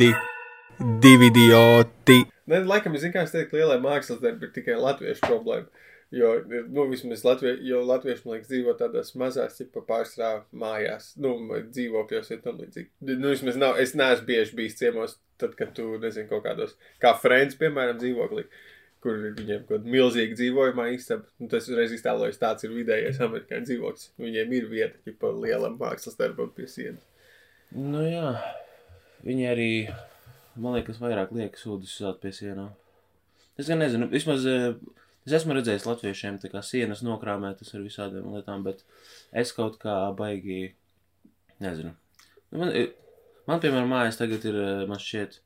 Divi, divi idioti. Ne, laikam, es zinu, kā es teiktu, lielai mākslas darbi ir tikai latviešu problēma. Jo, nu, vismaz Latvie, jo latvieši, man liekas, dzīvo tādās mazās, tipa pārstrā mājās, nu, dzīvokļos ir tam līdzīgi. Nu, vismaz nav, es neesmu bieži bijis ciemos, tad, kad tu, nezinu, kaut kādos, kā Friends, piemēram, dzīvoklī, kur viņiem kaut kāda milzīga dzīvojumā istaba. Nu, tas uzreiz iztēlojas tāds ir vidējais amerikāņu dzīvoklis. Viņiem ir vieta, tipa lielam mākslas darbam pie sienas. Nu jā, viņi arī, man liekas, vairāk liekas ūdens uzsākt pie sienām. Es gan nezinu, vismaz eh, es esmu redzējis latviešiem tā kā sienas nokrāmētas ar visādiem lietām, bet es kaut kā baigi, nezinu. Nu, Man, ir- man piemēram, mājās tagad ir, eh, man šķiet,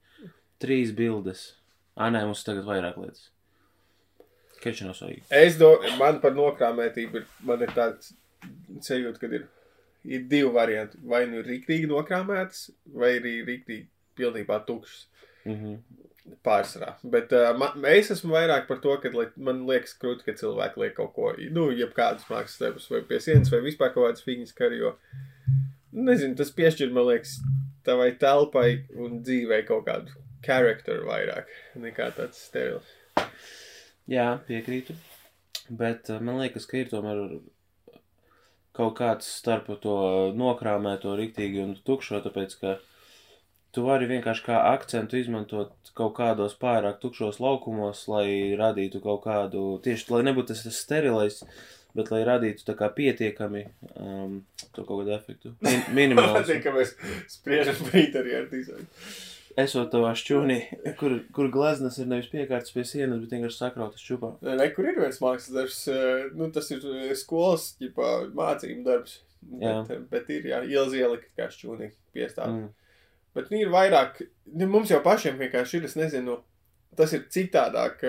trīs bildes. Ā, nē, mums tagad vairāk lietas. Keči nav svarīgi. Es domāju, man par nokrāmētību ir, man ir tāds sajūta, ka ir, ir divi varianti. Vai nu ir rīktīgi nokrāmētas, vai arī rīktīgi pilnībā tukšas Mhm. pārsvarā. Bet uh, man, es esmu vairāk par to, ka lai, man liekas krūti, ka cilvēki liek kaut ko, nu, jebkādus mākslas darbus vai pie sienas, vai vispār kaut kādas fiņas kari, jo, nezinu, tas piešķir, man liekas, tavai telpai un dzīvei kaut kādu charakteru vairāk nekā tāds sterils. Jā, piekrītu. Bet man liekas, ka ir tomēr kaut kāds starp to nokrāmēto riktīgi un tukšo, tāpēc ka tu vari vienkārši kā akcentu izmantot kaut kādos pārāk tukšos laukumos, lai radītu kaut kādu, tieši lai nebūtu tas, tas sterilais, bet lai radītu tā kā pietiekami um, to kaut kādu efektu. Min minimāls. Patīk, ka mēs spriežam par interjeru dizainu. Esot tavā šķūnī, kur, kur gleznas ir nevis piekārtas pie sienas, bet vienkārši sakrautas čupā. Nē, ne, kur ir viens mākslas darbs, eh, nu, tas ir eh, skolas ģipā, mācību darbs. Jā. Bet, eh, bet ir, jā, ielas ielika kā šķūnī piestāv. Mm. Bet nu, ir vairāk, nu, mums jau pašiem vienkārši ir, es nezinu, tas ir citādāk.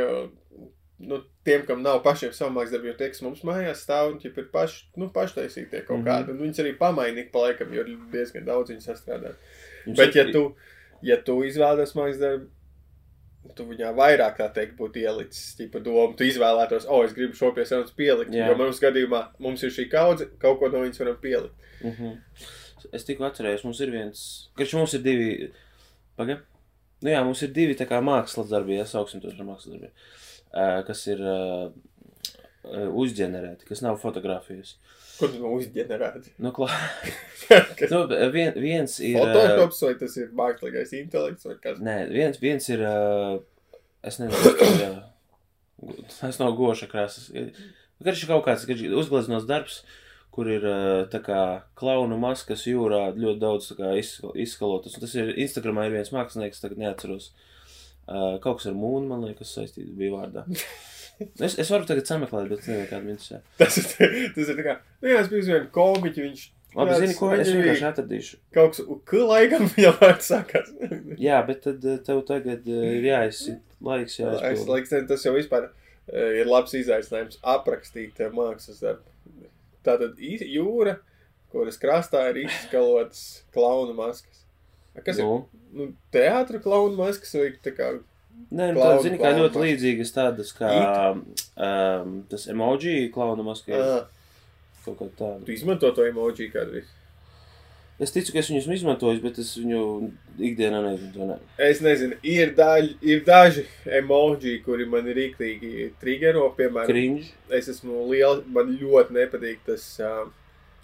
Nu, tiem, kam nav pašiem savu mākslas darbu, jo tie, kas mums mājās stāv, un ir paši, nu, paštaisītie kaut mm. -hmm. kādi. Un viņus arī pamainīgi pa laikam, jo ir diezgan daudz viņu sastrādā. Jums Bet, ja ir- tu, ja tu izvēlies mākslas darbu, tu viņā vairāk, tā teikt, būtu ielicis tipa domu. Tu izvēlētos, o, oh, es gribu šo pie sevis pielikt. Jā. Jo manā skatījumā mums ir šī kaudze, kaut ko no viņas varam pielikt. Mm -hmm. Es tikko atcerējos, mums ir viens, kurš mums ir divi. Pagaid. Nu jā, mums ir divi tā kā mākslas darbi, ja sauksim tos par mākslas darbiem, uh, kas ir uh, uzģenerēti, kas nav fotografijas. Ko tu no uzģenerēti? Nu, klā... Kas nu, vien, viens ir. ā, Photoshops vai tas ir mākslīgais intelekts vai kas? Nē, viens, viens ir. Uh, es nezinu, kas tas ir. Uh, tas nav goša krāsas. Garš ir kaut kāds uzgleznos darbs, kur ir uh, tā kā klaunu maskas jūrā ļoti daudz izska- izskalotas. Un tas ir Instagramā ir viens mākslinieks, tagad neatceros. Uh, kaut kas ar mūnu, man liekas, saistīts bija vārdā. Es, es varu tagad sameklēt, bet es nezinu, kāda viņš ir. Tas ir, tas ir tā kā, nu jā, es biju uz vienu komiķu, viņš Labi, tāds- zini, ko es vienkārši atradīšu. Kaut kas, ka laikam viņam vārds sakās. Jā, bet tad uh, tev tagad uh, ir jāizsit laiks, Es jāizpild. liekas, tas jau vispār eh, ir labs izaicinājums aprakstīt eh, mākslas darbu. Tātad jūra, kuras krastā ir izskalotas klauna maskas. A, Kas Nu. ir? Nu, teātra klauna maskas vai tā kā Nē, nu, tā zini, kā ļoti līdzīgas tādas kā um, tas emoji, klauna maska, Ah, kaut kā tāda. tu izmanto to emoji kādu visu? Es ticu, ka es viņus esmu izmantojis, bet es viņu ikdienā neizmantoju. Ne. Es nezinu, ir, daļ, ir daži emoji, kuri man ir rīktīgi triggero, piemēram, Cringe. es esmu liela, man ļoti nepatīk tas, uh,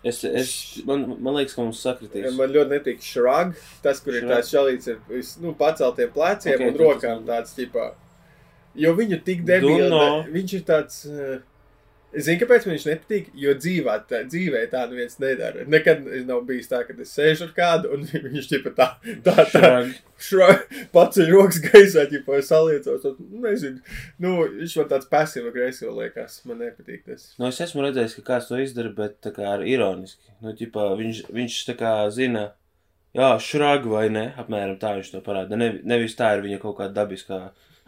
Es, es, man, man liekas, ka mums sakritīs. man ļoti nepatīk shrug, tas, kur ir Shrug. tāds šalīts ar, nu, paceltiem pleciem Ok, okay, un rokām tāds, tipā, jo viņu tik debili, Duno. viņš ir tāds, uh, Es zinu, kāpēc man viņš nepatīk, jo dzīvā, tā, dzīvē tā neviens nedara. Nekad nav bijis tā, ka es sēžu ar kādu un viņš tipa tā, tā, tā, Shrug. šra, paceļ rokas gaisā, ķipa, saliecos. Un, nezinu, nu, viņš man tāds pasīva agresīva liekas. Man nepatīk tas. Nu, es esmu redzējis, ka kāds to izdara, bet tā kā ar ironiski. Nu, ķipā, viņš, viņš tā kā zina, jā, šrag vai ne, apmēram tā viņš to parāda. Ne, nevis tā ir viņa kaut kāda dabiskā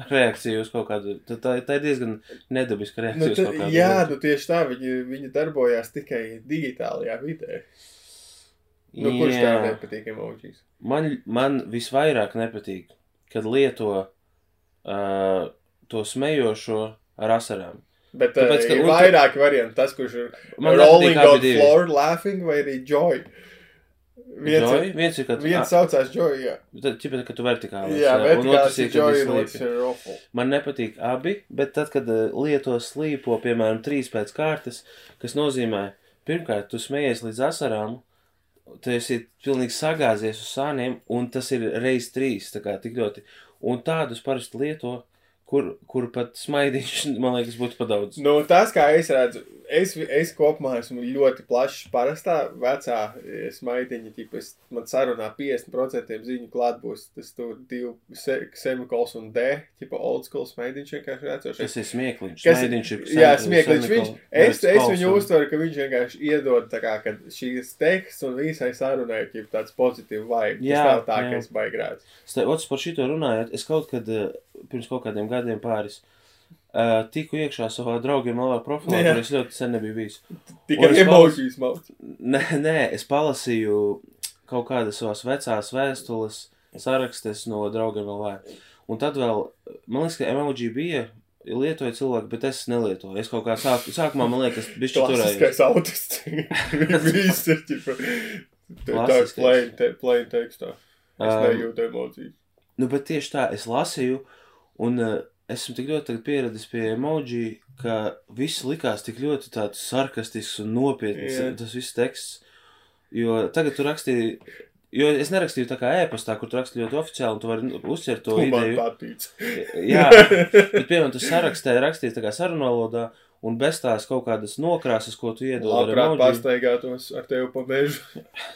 reakcija uz kaut kādu. Tā, tā, tā ir diezgan nedabiska Nu, reakcija kaut kādu. jā, nu tieši tā, viņi, viņi darbojās tikai digitālajā vidē. Nu, kurš tā Jā. nepatīk emocijas? Man, man visvairāk nepatīk, kad lieto uh, to smejošo ar asarām. Bet Tāpēc, Tāpēc, ka uh, ir un vairāki varianti. Tas, kurš ir rolling on floor, laughing vai arī joy. Viens, Joy? Viens ir, kad viens saucās Joy, jā. Tad, ķipa, kad tu vertikāli. Jā, otrs ir Joy ir ir Ruffle. Man nepatīk abi, bet tad, kad uh, lieto slīpo, piemēram, trīs pēc kārtas, kas nozīmē, pirmkārt, tu smējies līdz asarām, tu esi pilnīgi sagāzies uz sāniem, un tas ir reiz trīs, tā kā tik ļoti. Un tādus parasti lieto, kur, kur pat smaidiņš, man liekas, būtu pa daudz. Nu, tas, kā es redzu, es, es kopumā esmu ļoti plašs. Parastā vecā eh, smaitiņa, tipa, es, man sarunā 50% ziņu klāt būs tas tur divi se, semikols un D, tipa old school smaitiņš vienkārši vecošais. Tas ir smieklīgs. Kas- Smaidiņš ir Jā, smieklīgs. Viņš, es, es viņu uztveru, ka viņš vienkārši iedod tā kā, ka šīs teksts un visai sarunai ir tāds pozitīvs vibe. Jā, Tas nav tā, jā. ka es baigrētu. Ots par šito runājot, es kaut kad eh, pirms kaut kādiem gadiem pāris uh, tiku iekšā savā draugiem malā profilā, kur es ļoti sen nebiju bijis. Tikai emocijas mauc. Nē, nē, es palasīju kaut kādas savas vecās vēstules, sarakstes no draugiem LV. Un tad vēl, man liekas, ka emoji bija, lietoja cilvēki, bet es nelietoju. Es kaut kā sāk, sākumā, man liekas, bišķi turēju. Klasiskais autists. Viss ir tipa. Tā Klasiskais. plain, te, plain tekstā. Es Um, nejūtu emocijas. Nu, bet tieši tā, es lasīju, un uh, esmu tik ļoti pieradis pie emoji, ka viss likās tik ļoti tāds sarkastisks un nopietns, Jā. tas viss teksts. Jo tagad tu rakstīji, jo es nerakstīju tā kā ēpastā, kur tu rakstīji ļoti oficiāli, un tu vari uzsvērt to Tu man ideju. patīc. Jā, bet, piemēram, tu sarakstē rakstīji tā kā sarunvalodā, un bez tās kaut kādas nokrāsas, ko tu iedod ar Labprāt pastaigātos ar tevi pa mežu.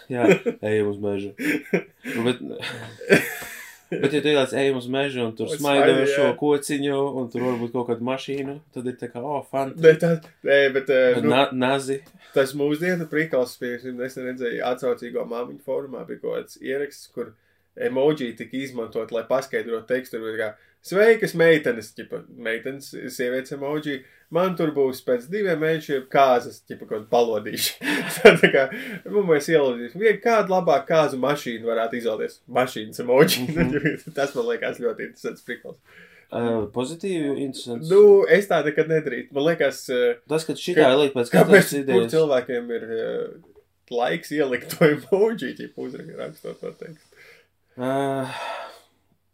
Jā, ejam uz mežu. Nu, bet, bet, ja tu ieliec ejam uz mežu un tur smaidi, jā. kociņu, un tur varbūt kaut kādu mašīnu, tad ir tā kā, oh, fan. Nē, tā, nē, bet nu, Na, nazi. tas mūsdienu prikals, piemēram, es redzēju atsaucīgo māmiņu formā, bija kaut kāds ieraksts, kur emoji tika izmantot, lai paskaidrotu tekstu. kā, Sveikas, meitenes, ķipa, meitenes, sievietes emoji. Man tur būs pēc diviem mēnešiem kāzas, tipa kaut kāda palodīša. tā kā, nu, mēs ielūdzīsim, vien kādu labāku kāzu mašīnu varētu izvēlēties. Mašīnas emoji. Mhm. Tas man liekas ļoti interesants prikals. Uh, pozitīvi, interesants. Nu, es tā nekad nedarītu. Man liekas, eh, Tas, ka šitā Ka- ielikt pēc kāpēc katras kur idejas. cilvēkiem ir eh, laiks ielikt to emoji, ja uzrakstot to tekstu. Uh,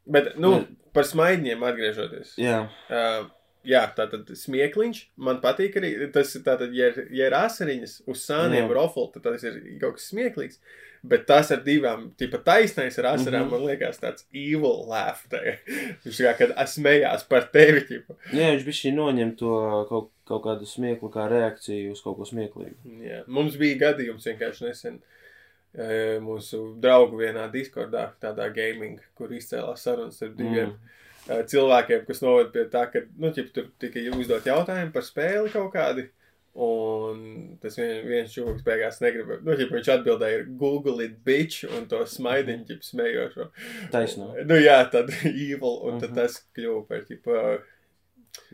Bet, nu, Ne. Par smaidņiem atgriežoties. jā, Uh, jā, tā tad smiekliņš. Man patīk arī tas, tātad, ja, ir- ja ir asariņas uz sāniem, rofli, tad tas ir kaut kas smieklīgs. Bet tas ar divām, tipa taisnais ar asarām, Mhm. man liekas tāds evil laugh. Viņš kā, kad es smējās par tevi, tipa. jā, viņš bija noņem to kaut, kaut kādu smieklu kā reakciju uz kaut ko smieklīgu. Jā. Mums bija gadījums vienkārši nesen. e, Mūsu draugu vienā diskordā, tādā gaming, kur izcēlās sarunas ar diviem Mm. mm. cilvēkiem, kas noved pie tā, ka nu, ķip, tur tika uzdot jautājumu par spēli kaut kādi. Un tas vien, viens čūlis beigās negribēja. Nu, ķip, viņš atbildēja, ir Google it bitch, un to smaidiņu, ķip, smējošo. Taisno. Nu, jā, tad evil, un tad Mhm. tas kļuva par, ķip,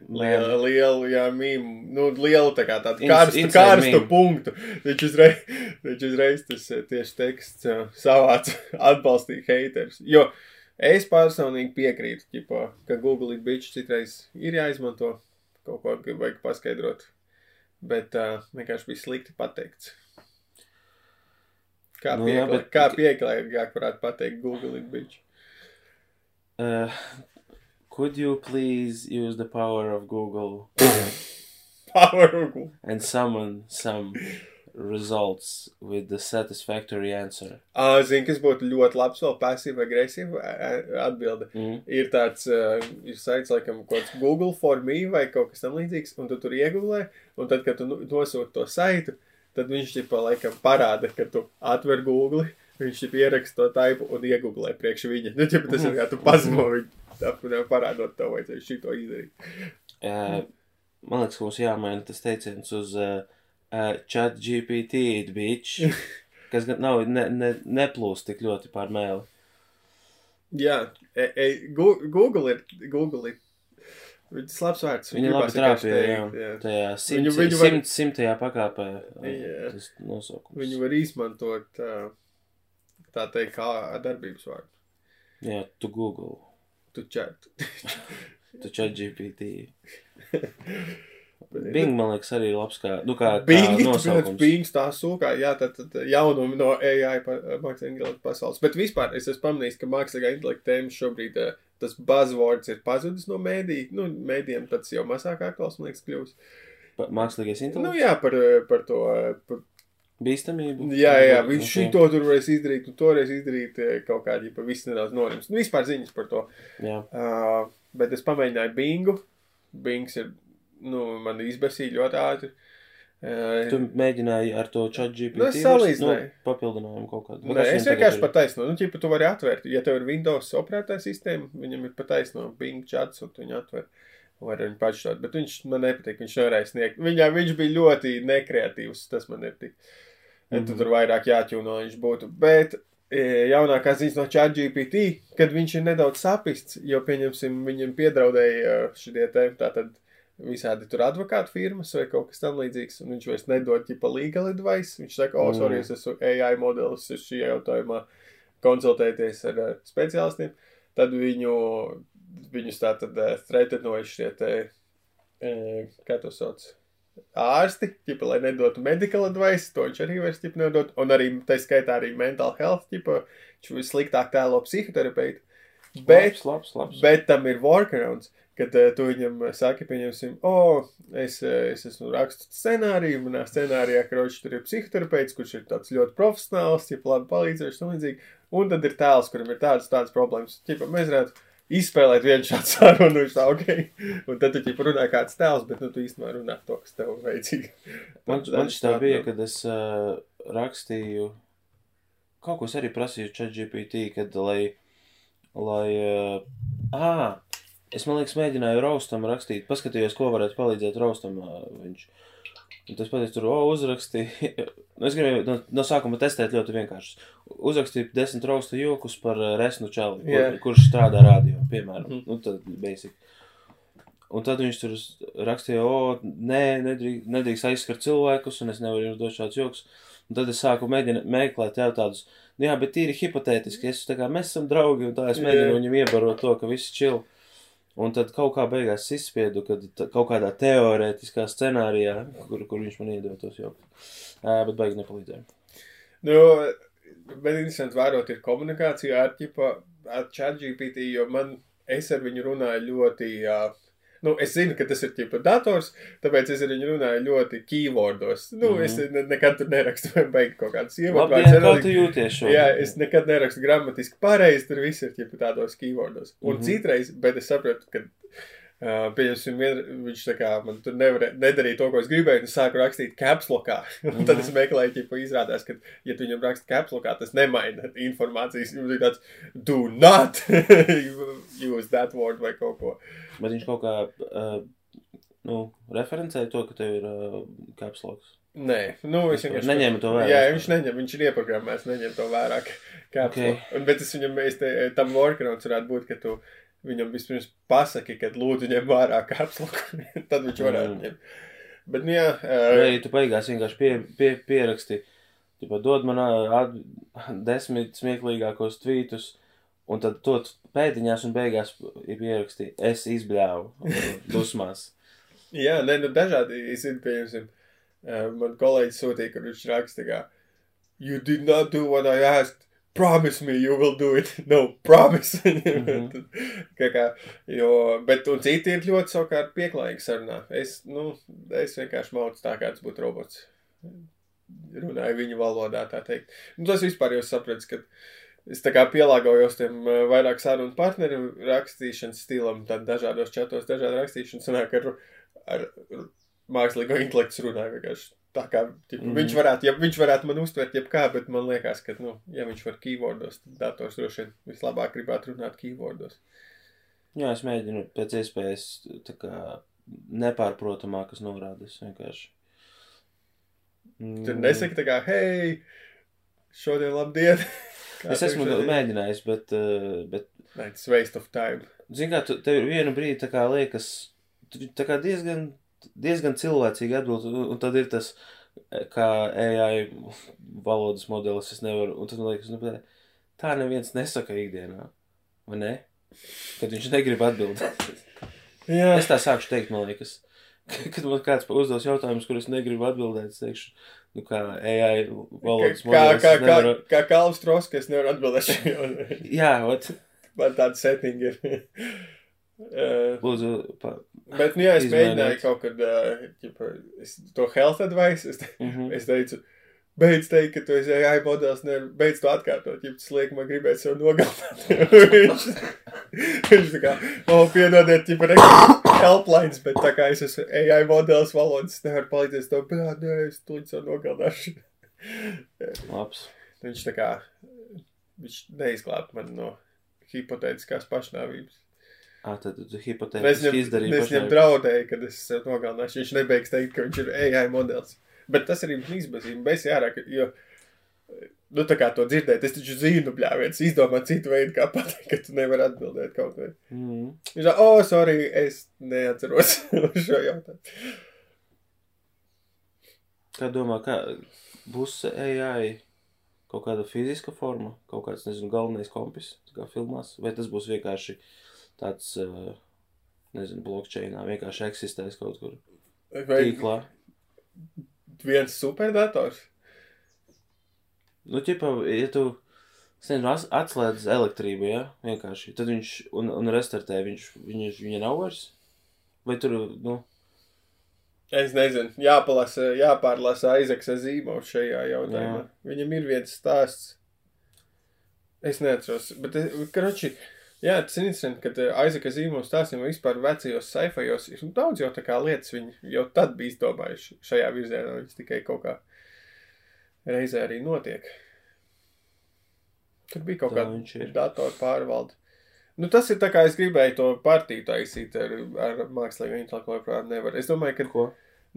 lielu, lielu, jā, mīmu, nu, lielu tā kā inside karstu meme. punktu. Viņš uzreiz, viņš uzreiz tas eh, tieši teksts eh, savāc atbalstīja haters. Jo es personīgi piekrītu, ķipa, ka Google it bitch citreiz ir jāizmanto kaut ko, ka vajag paskaidrot. Bet uh, vienkārši bija slikti pateikts. Kā Nu jā, pieklājīgi, bet- pieklājīgāk varētu pateikt Google it bitch. Uh, could you please use the power of Google Power of Google. and summon some results with the satisfactory answer? Ā, Zini, kas būtu ļoti labs, vēl pasīva agresīva atbilde. Mm. ir tāds, uh, ir saits, laikam, kaut kāds Google for me vai kaut kas tam līdzīgs, un tu tur iegūlē, un tad, kad tu nosūti to saitu, tad viņš tipa, laikam, parāda, ka tu atver Google, viņš tipa ieraksta to taipu un iegūlē priekš viņa. Nu, tipa, tas ir kā tu pazemo viņu, apmēram parādot tev, vai tu šito izdarīt. Uh, man liekas, ka mums jāmaina tas teiciens uz uh, uh, chat GPT, bitch, kas gan nav, ne, ne, neplūst tik ļoti pār mēli. Jā, e, e, Google ir, Google ir, viņš labs vārds. Viņa labi trāpīja, jā, jā. tajā simt, Viņu- viņu, var- simt, simtajā pakāpē. Jā. Tas nosaukums. Viņu var izmantot, tā teikt, kā darbības vārdu. Jā, tu Google, Tu čat. tu chat GPT. Bing, man liekas, arī labs kā, nu, kā, kā Bing, nosaukums. Bings tā sūkā, jā, tad, tad jaunumi no AI pa- mākslīgā intelekta pasaules. Bet vispār es esmu pamanījis, ka mākslīgā intelekta tēma šobrīd eh, tas buzzwords ir pazudis no mēdī, nu, mēdījiem tas jau mazāk aktuāls, man liekas, kļūst. Mākslīgais Nu, intelekts. jā, par, eh, par to, eh, par, Bīstamību. jā, jā, viņš Ok. šito tur varēs izdarīt, un toreiz izdarīt eh, kaut kādi, pa visu nedaudz norims. Nu, vispār ziņas par to. Jā. Uh, bet es pamēģināju Bingu. Bings ir, nu, man izbēsīja ļoti ātri. Uh, Tu mēģināji ar to chat GPT. Nu, es salīdzināju. Nu, papildinājumu kaut kādu. Vai Nē, es vienkārši pataisnu. Nu, ķipa, tu vari atvērt. Ja tev ir Windows operētāja sistēma, viņam ir pataisno Bing chats, un tu viņu atver. Var viņu pašstot, bet viņš man nepatīk. Viņš nevarēja sniegt. Viņā viņš bija ļoti nekreatīvs. Tas man nepatīk. Mm Mhm. tur vairāk jāķūno viņš būtu. Bet e, jaunākā ziņas no ChatGPT, kad viņš ir nedaudz sapists, jo, pieņemsim, viņam piedraudēja šitie te tātad visādi tur advokātu firmas vai kaut kas tam līdzīgs, un viņš vairs nedod ķipa legal advice. Viņš saka, o, oh, sorry, Mm. es esmu AI modelis, es šī jautājumā konsultēties ar uh, speciālistiem. Tad viņu, viņus tā tad uh, threatenoja šie te, uh, kā to sauc, ārsti, ķipa, lai nedotu medical advice, to viņš arī vairs ķipa nedod, un arī, tā skaitā arī mental health, ķipa, viņš vissliktāk tēlo psihoterapeitu. Bet, Labs, labs, labs. Bet tam ir workarounds, kad uh, tu viņam saki, pieņemsim, o, oh, es, uh, es esmu rakstot scenāriju, manā scenārijā, ka roči tur ir psihoterapeits, kurš ir tāds ļoti profesionāls, ja labi palīdzējuši un līdzīgi. Un tad ir tēls, kuram ir tādas, tādas problēmas. Ķipa, mēs varētu izspēlēt vienu šādu sarunu, viņš tā, ok. Un tad tu ķipa runā kāds tēls, bet nu tu īstenībā runā to, kas tev veicīgi. Man, Tad man dažs tā bija, kad es uh, rakstīju, kaut ko es arī prasīju ChatGPT, kad lai, lai, uh, ā, es man liekas mēģināju Raustam rakstīt, paskatījos, ko varētu palīdzēt Raustam uh, viņš. Un tas pateicis, tur, o, uzrakstīja. Nu, es gribēju no, no sākuma testēt ļoti vienkārši. Uzrakstīju desmit rausta jokus par uh, resnu čali, kur, Jā. kurš strādā radio, piemēram. Mhm. Nu, tad basic. Un tad viņš tur rakstīja, o, nē, nedrīkst, nedrīkst aizskart cilvēkus, un es nevaru jums dot šādus joks. Un tad es sāku mēģināt meklēt jau tādus, nu jā, bet tīri hipotētiski, es tā kā mēs esam draugi, un tā es mēģinu Jā. viņam iebarot to, ka viss čil. Un tad kaut kā beigās izspiedu, kad kaut kādā teorētiskā scenārijā, kur, kur viņš man iedod tos joks. Uh, bet baigi nepalīdzēja. Nu, bet interesanti vērot ir komunikācija ar, ķipa, ar ChatGPT, jo man, es ar viņu runāju ļoti, uh, nu, es zinu, ka tas ir ķipa dators, tāpēc es ar viņu runāju ļoti keywordos. Nu, mm Mhm. -hmm. es ne, nekad tur nerakstu vai beigtu kaut kādas jā, kā tu jūties šo? Jā, es nekad nerakstu gramatiski pareizi, tur viss ir ķipa tādos keywordos. Un mm Mhm. -hmm. citreiz, bet es saprotu, ka, uh, pieņemsim, viņš tā kā man tur nevar, nedarīja to, ko es gribēju, un es sāku rakstīt capslokā. un tad es meklēju, ķipa, izrādās, ka, ja tu viņam raksti capslokā, tas nemaina informācijas. Jums ir tāds, do not use that word vai kaut ko. Bet viņš kaut kā, uh, nu, referencēja to, ka tev ir uh, capsloks. Nē, nu, Vispār vienkārši. neņēma to vērā. Jā, viņš neņem, viņš ir ieprogrammēts, neņem to vērā. Okay. Bet es viņam, es te, tam workarounds varētu būt, ka tu viņam vispirms pasaki, ka lūdzu ņem vērā kapsloku. Tad viņš varētu Mm. ņemt. Bet, nu jā, Vai uh, arī tu beigās vienkārši pie, pie, pieraksti, tipa, dod man at, desmit smieklīgākos tvītus, un tad to pēdiņās un beigās ir pieraksti, es izbļāvu dusmās. jā, nē, nu dažādi, zinu, pieņemsim, uh, man kolēģis sūtīja, kur viņš raksta, kā, you did not do what I asked. Promise me you will do it. No, promise. Mhm. kā, kā, jo, bet un citi ir ļoti savukārt pieklājīgi sarunā. Es, nu, es vienkārši maucu tā, kā tas būtu robots. Runāju viņu valodā, tā teikt. Nu, tas vispār jau sapratu, ka es tā kā pielāgojos tiem eh, vairāk sarunu partneru rakstīšanas stilam, tad dažādos čatos, dažādi rakstīšanas sanāk ar, ar mākslīgo intelektu runāju vienkārši. Tā kā ķip, mm viņš, varētu, ja, viņš varētu man uztvert jebkā, bet man liekas, ka, nu, ja viņš var keywordos, tad dators droši vien vislabāk gribētu runāt keywordos. Jā, es mēģinu pēc iespējas tā kā nepārprotamākas norādes vienkārši. Mm. Tur nesaka tā kā, hei, šodien labdien! Kā Es esmu mēģinājis, bet, uh, bet Nē, tas waste of time. Zini, kā tev ir vienu brīdi, tā kā liekas, tā kā diezgan, diezgan cilvēcīgi atbild, un, tad ir tas, eh, kā AI valodas modelis, es nevaru, un tad man liekas, nu, tā neviens nesaka ikdienā, vai ne? Kad viņš negrib atbildēt. Jā, Es tā sākšu teikt, man liekas, kad man kāds uzdos jautājumus, kurus negribu atbildēt, es teikšu, nu kā AI valodas Kā, modelis. kā, kā, nevaru... kā Kalns Troska, es nevaru atbildēt šajā. Jā, ot, Man tāda setting ir. Uh, lūdzu, pa... bet, nu jā, es Izmainīt. mēģināju kaut kad, uh, ģipa, es, to health advice, es, te, mm -hmm. es teicu, beidz teikt, ka tu esi AI modelis, ne, beidz to atkārtot, ja tas liek man gribēt sev nogalināt. viņš, viņš tā kā, o, piedodiet, ģipa, re, helplines, bet tā kā es esmu AI modelis valodas, nevaru palīdzēt to, bļā, nē, es tuļi sev nogalināšu. Labs. Viņš tā kā, viņš neizglābt man no hipotētiskās pašnāvības. Ā, tad tu hipotētiski izdarīji es viņam draudēju, kad es nogalināšu. Viņš nebeigs teikt, ka viņš ir AI modelis. Bet tas arī man izbazīja. Mēs jārāk, jo, nu tā kā to dzirdēt, es taču zinu, bļāviens, izdomāt citu veidu, kā pateikt, ka tu nevari atbildēt kaut vai. Mm. Viņš saka, oh, sorry, es neatceros šo jautājumu. Kā domā, kā būs AI kaut kāda fiziska forma, kaut kāds, nezinu, galvenais kompis, tā kā filmās, vai tas būs vienkārši tāds, uh, nezinu, blockchainā, vienkārši eksistēs kaut kur Vai tīklā. viens superdators? Nu, ķipa, ja tu, nezinu, atslēdz elektrību, ja, vienkārši, tad viņš, un, un restartē, viņš, viņš, viņa nav vairs? Vai tur, nu, Es nezinu, jāpalasa, jāpārlasa Aizeksa zīmols šajā jautājumā. Jā. Viņam ir viens stāsts. Es neatceros, bet, es- karoči, jā, tas ir interesanti, ka Aizeka zīmols stāstiem vispār vecajos saifajos ir daudz jau tā kā lietas viņi jau tad bija izdomājuši šajā virzienā, viņas tikai kaut kā reizē arī notiek. Tur bija kaut kāda datoru pārvalde. Nu, tas ir tā kā es gribēju to partiju taisīt ar, ar mākslīgo intelektu, joprojām nevar. Es domāju, ka ko?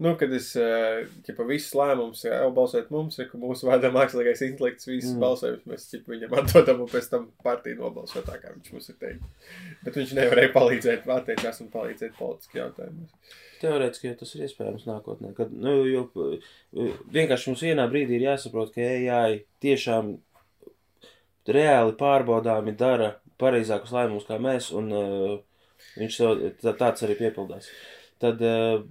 Nu, kad es, ja pa visus lēmumus, jau balsojot mums, ir, ka mūsu vārdā mākslīgais intelekts, visas Mm. balsojumus mēs ķip viņam atdodam un pēc tam partiju nobalso tā, kā viņš mums ir teicis. Bet viņš nevarēja palīdzēt, atteicās un palīdzēt politiski jautājumos. Teorētiski jau tas ir iespējams nākotnē. Kad, nu, jo, uh, vienkārši mums vienā brīdī ir jāsaprot, ka AI tiešām reāli pārbaudāmi dara pareizākus lēmumus kā mēs, un uh, viņš to, tā, tāds arī piepildās. Tad uh,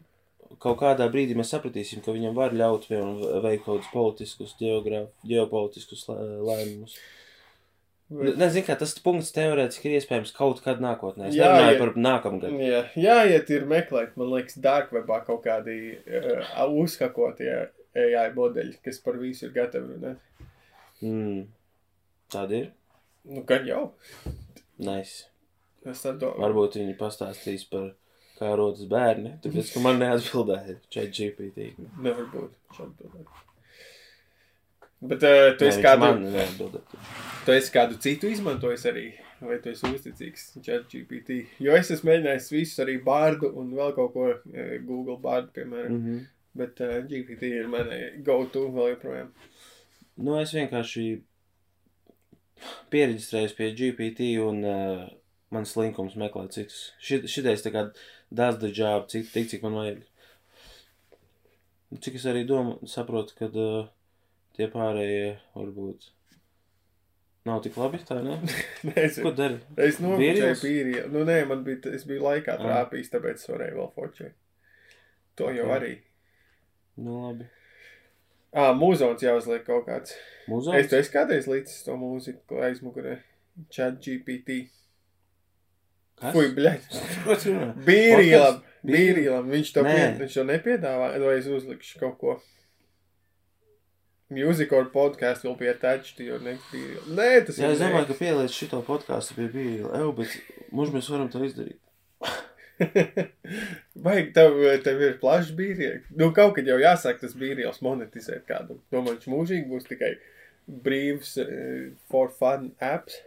kaut kādā brīdī mēs sapratīsim, ka viņam var ļaut piemēram, veikt kaut kādus politiskus, geogrāf, ģeopolitiskus lē- lēmumus. Bet- Nezinu, kā tas punkts teorētiski ir iespējams kaut kad nākotnē. Es ja- par nākamgad. Jā, jāiet ir meklēt, man liekas, darkwebā kaut kādi uh, uzhakotie AI modeļi, kas par visu ir gatavi runāt. Mm. Tāda ir. Nu, gan jau. Nice. Es tā domāju. Varbūt viņi pastāstīs par kā rodas bērni. Tāpēc, ka man neatbildēja chat GPT. Nevar būt. šādi domāt. Bet uh, tu esi kādu, man tu esi kādu citu izmantojis arī? Vai tu esi uzticīgs chat GPT? Jo es esmu mēģinājis visus arī bārdu un vēl kaut ko eh, Google bārdu, piemēram. Mm -hmm. Bet uh, GPT ir mana go-to vēl joprojām. Nu, es vienkārši pieregistrējos pie GPT un uh, man slinkums meklē citus. Šit, šitais tā kā the job, cik, tik cik man vajag. Nu, Cik es arī domu, saprotu, ka uh, tie pārējie varbūt nav tik labi, tā ne? Nezinu. Ko dari? Es nofočēju pīriju. Nu, nē, man bija, es biju laikā Ah. trāpījis, tāpēc es varēju vēl fočēt. To jau Ok. arī. Nu, labi. Ā, mūzons jāuzliek kaut kāds. Mūzons? Es esi kādreiz līdz to mūziku aizmugurē. Chat GPT. Kas? Fui, bļaļ. Bīrīlam. Bīrīlam. Viņš to, Nē. pie, viņš to nepiedāvā. Vai es uzlikšu kaut ko? Music or podcast will be attached to your next video. Nē, tas Jā, ir es domāju, ka pieliec šito podkāstu pie bija. Eju, bet mums mēs varam to izdarīt. Vai tev, tev ir plašs bīrieks? Nu, kaut kad jau jāsāk tas bīrielis monetizēt kādu. Domāju, viņš mūžīgi būs tikai brīvs uh, for fun apps.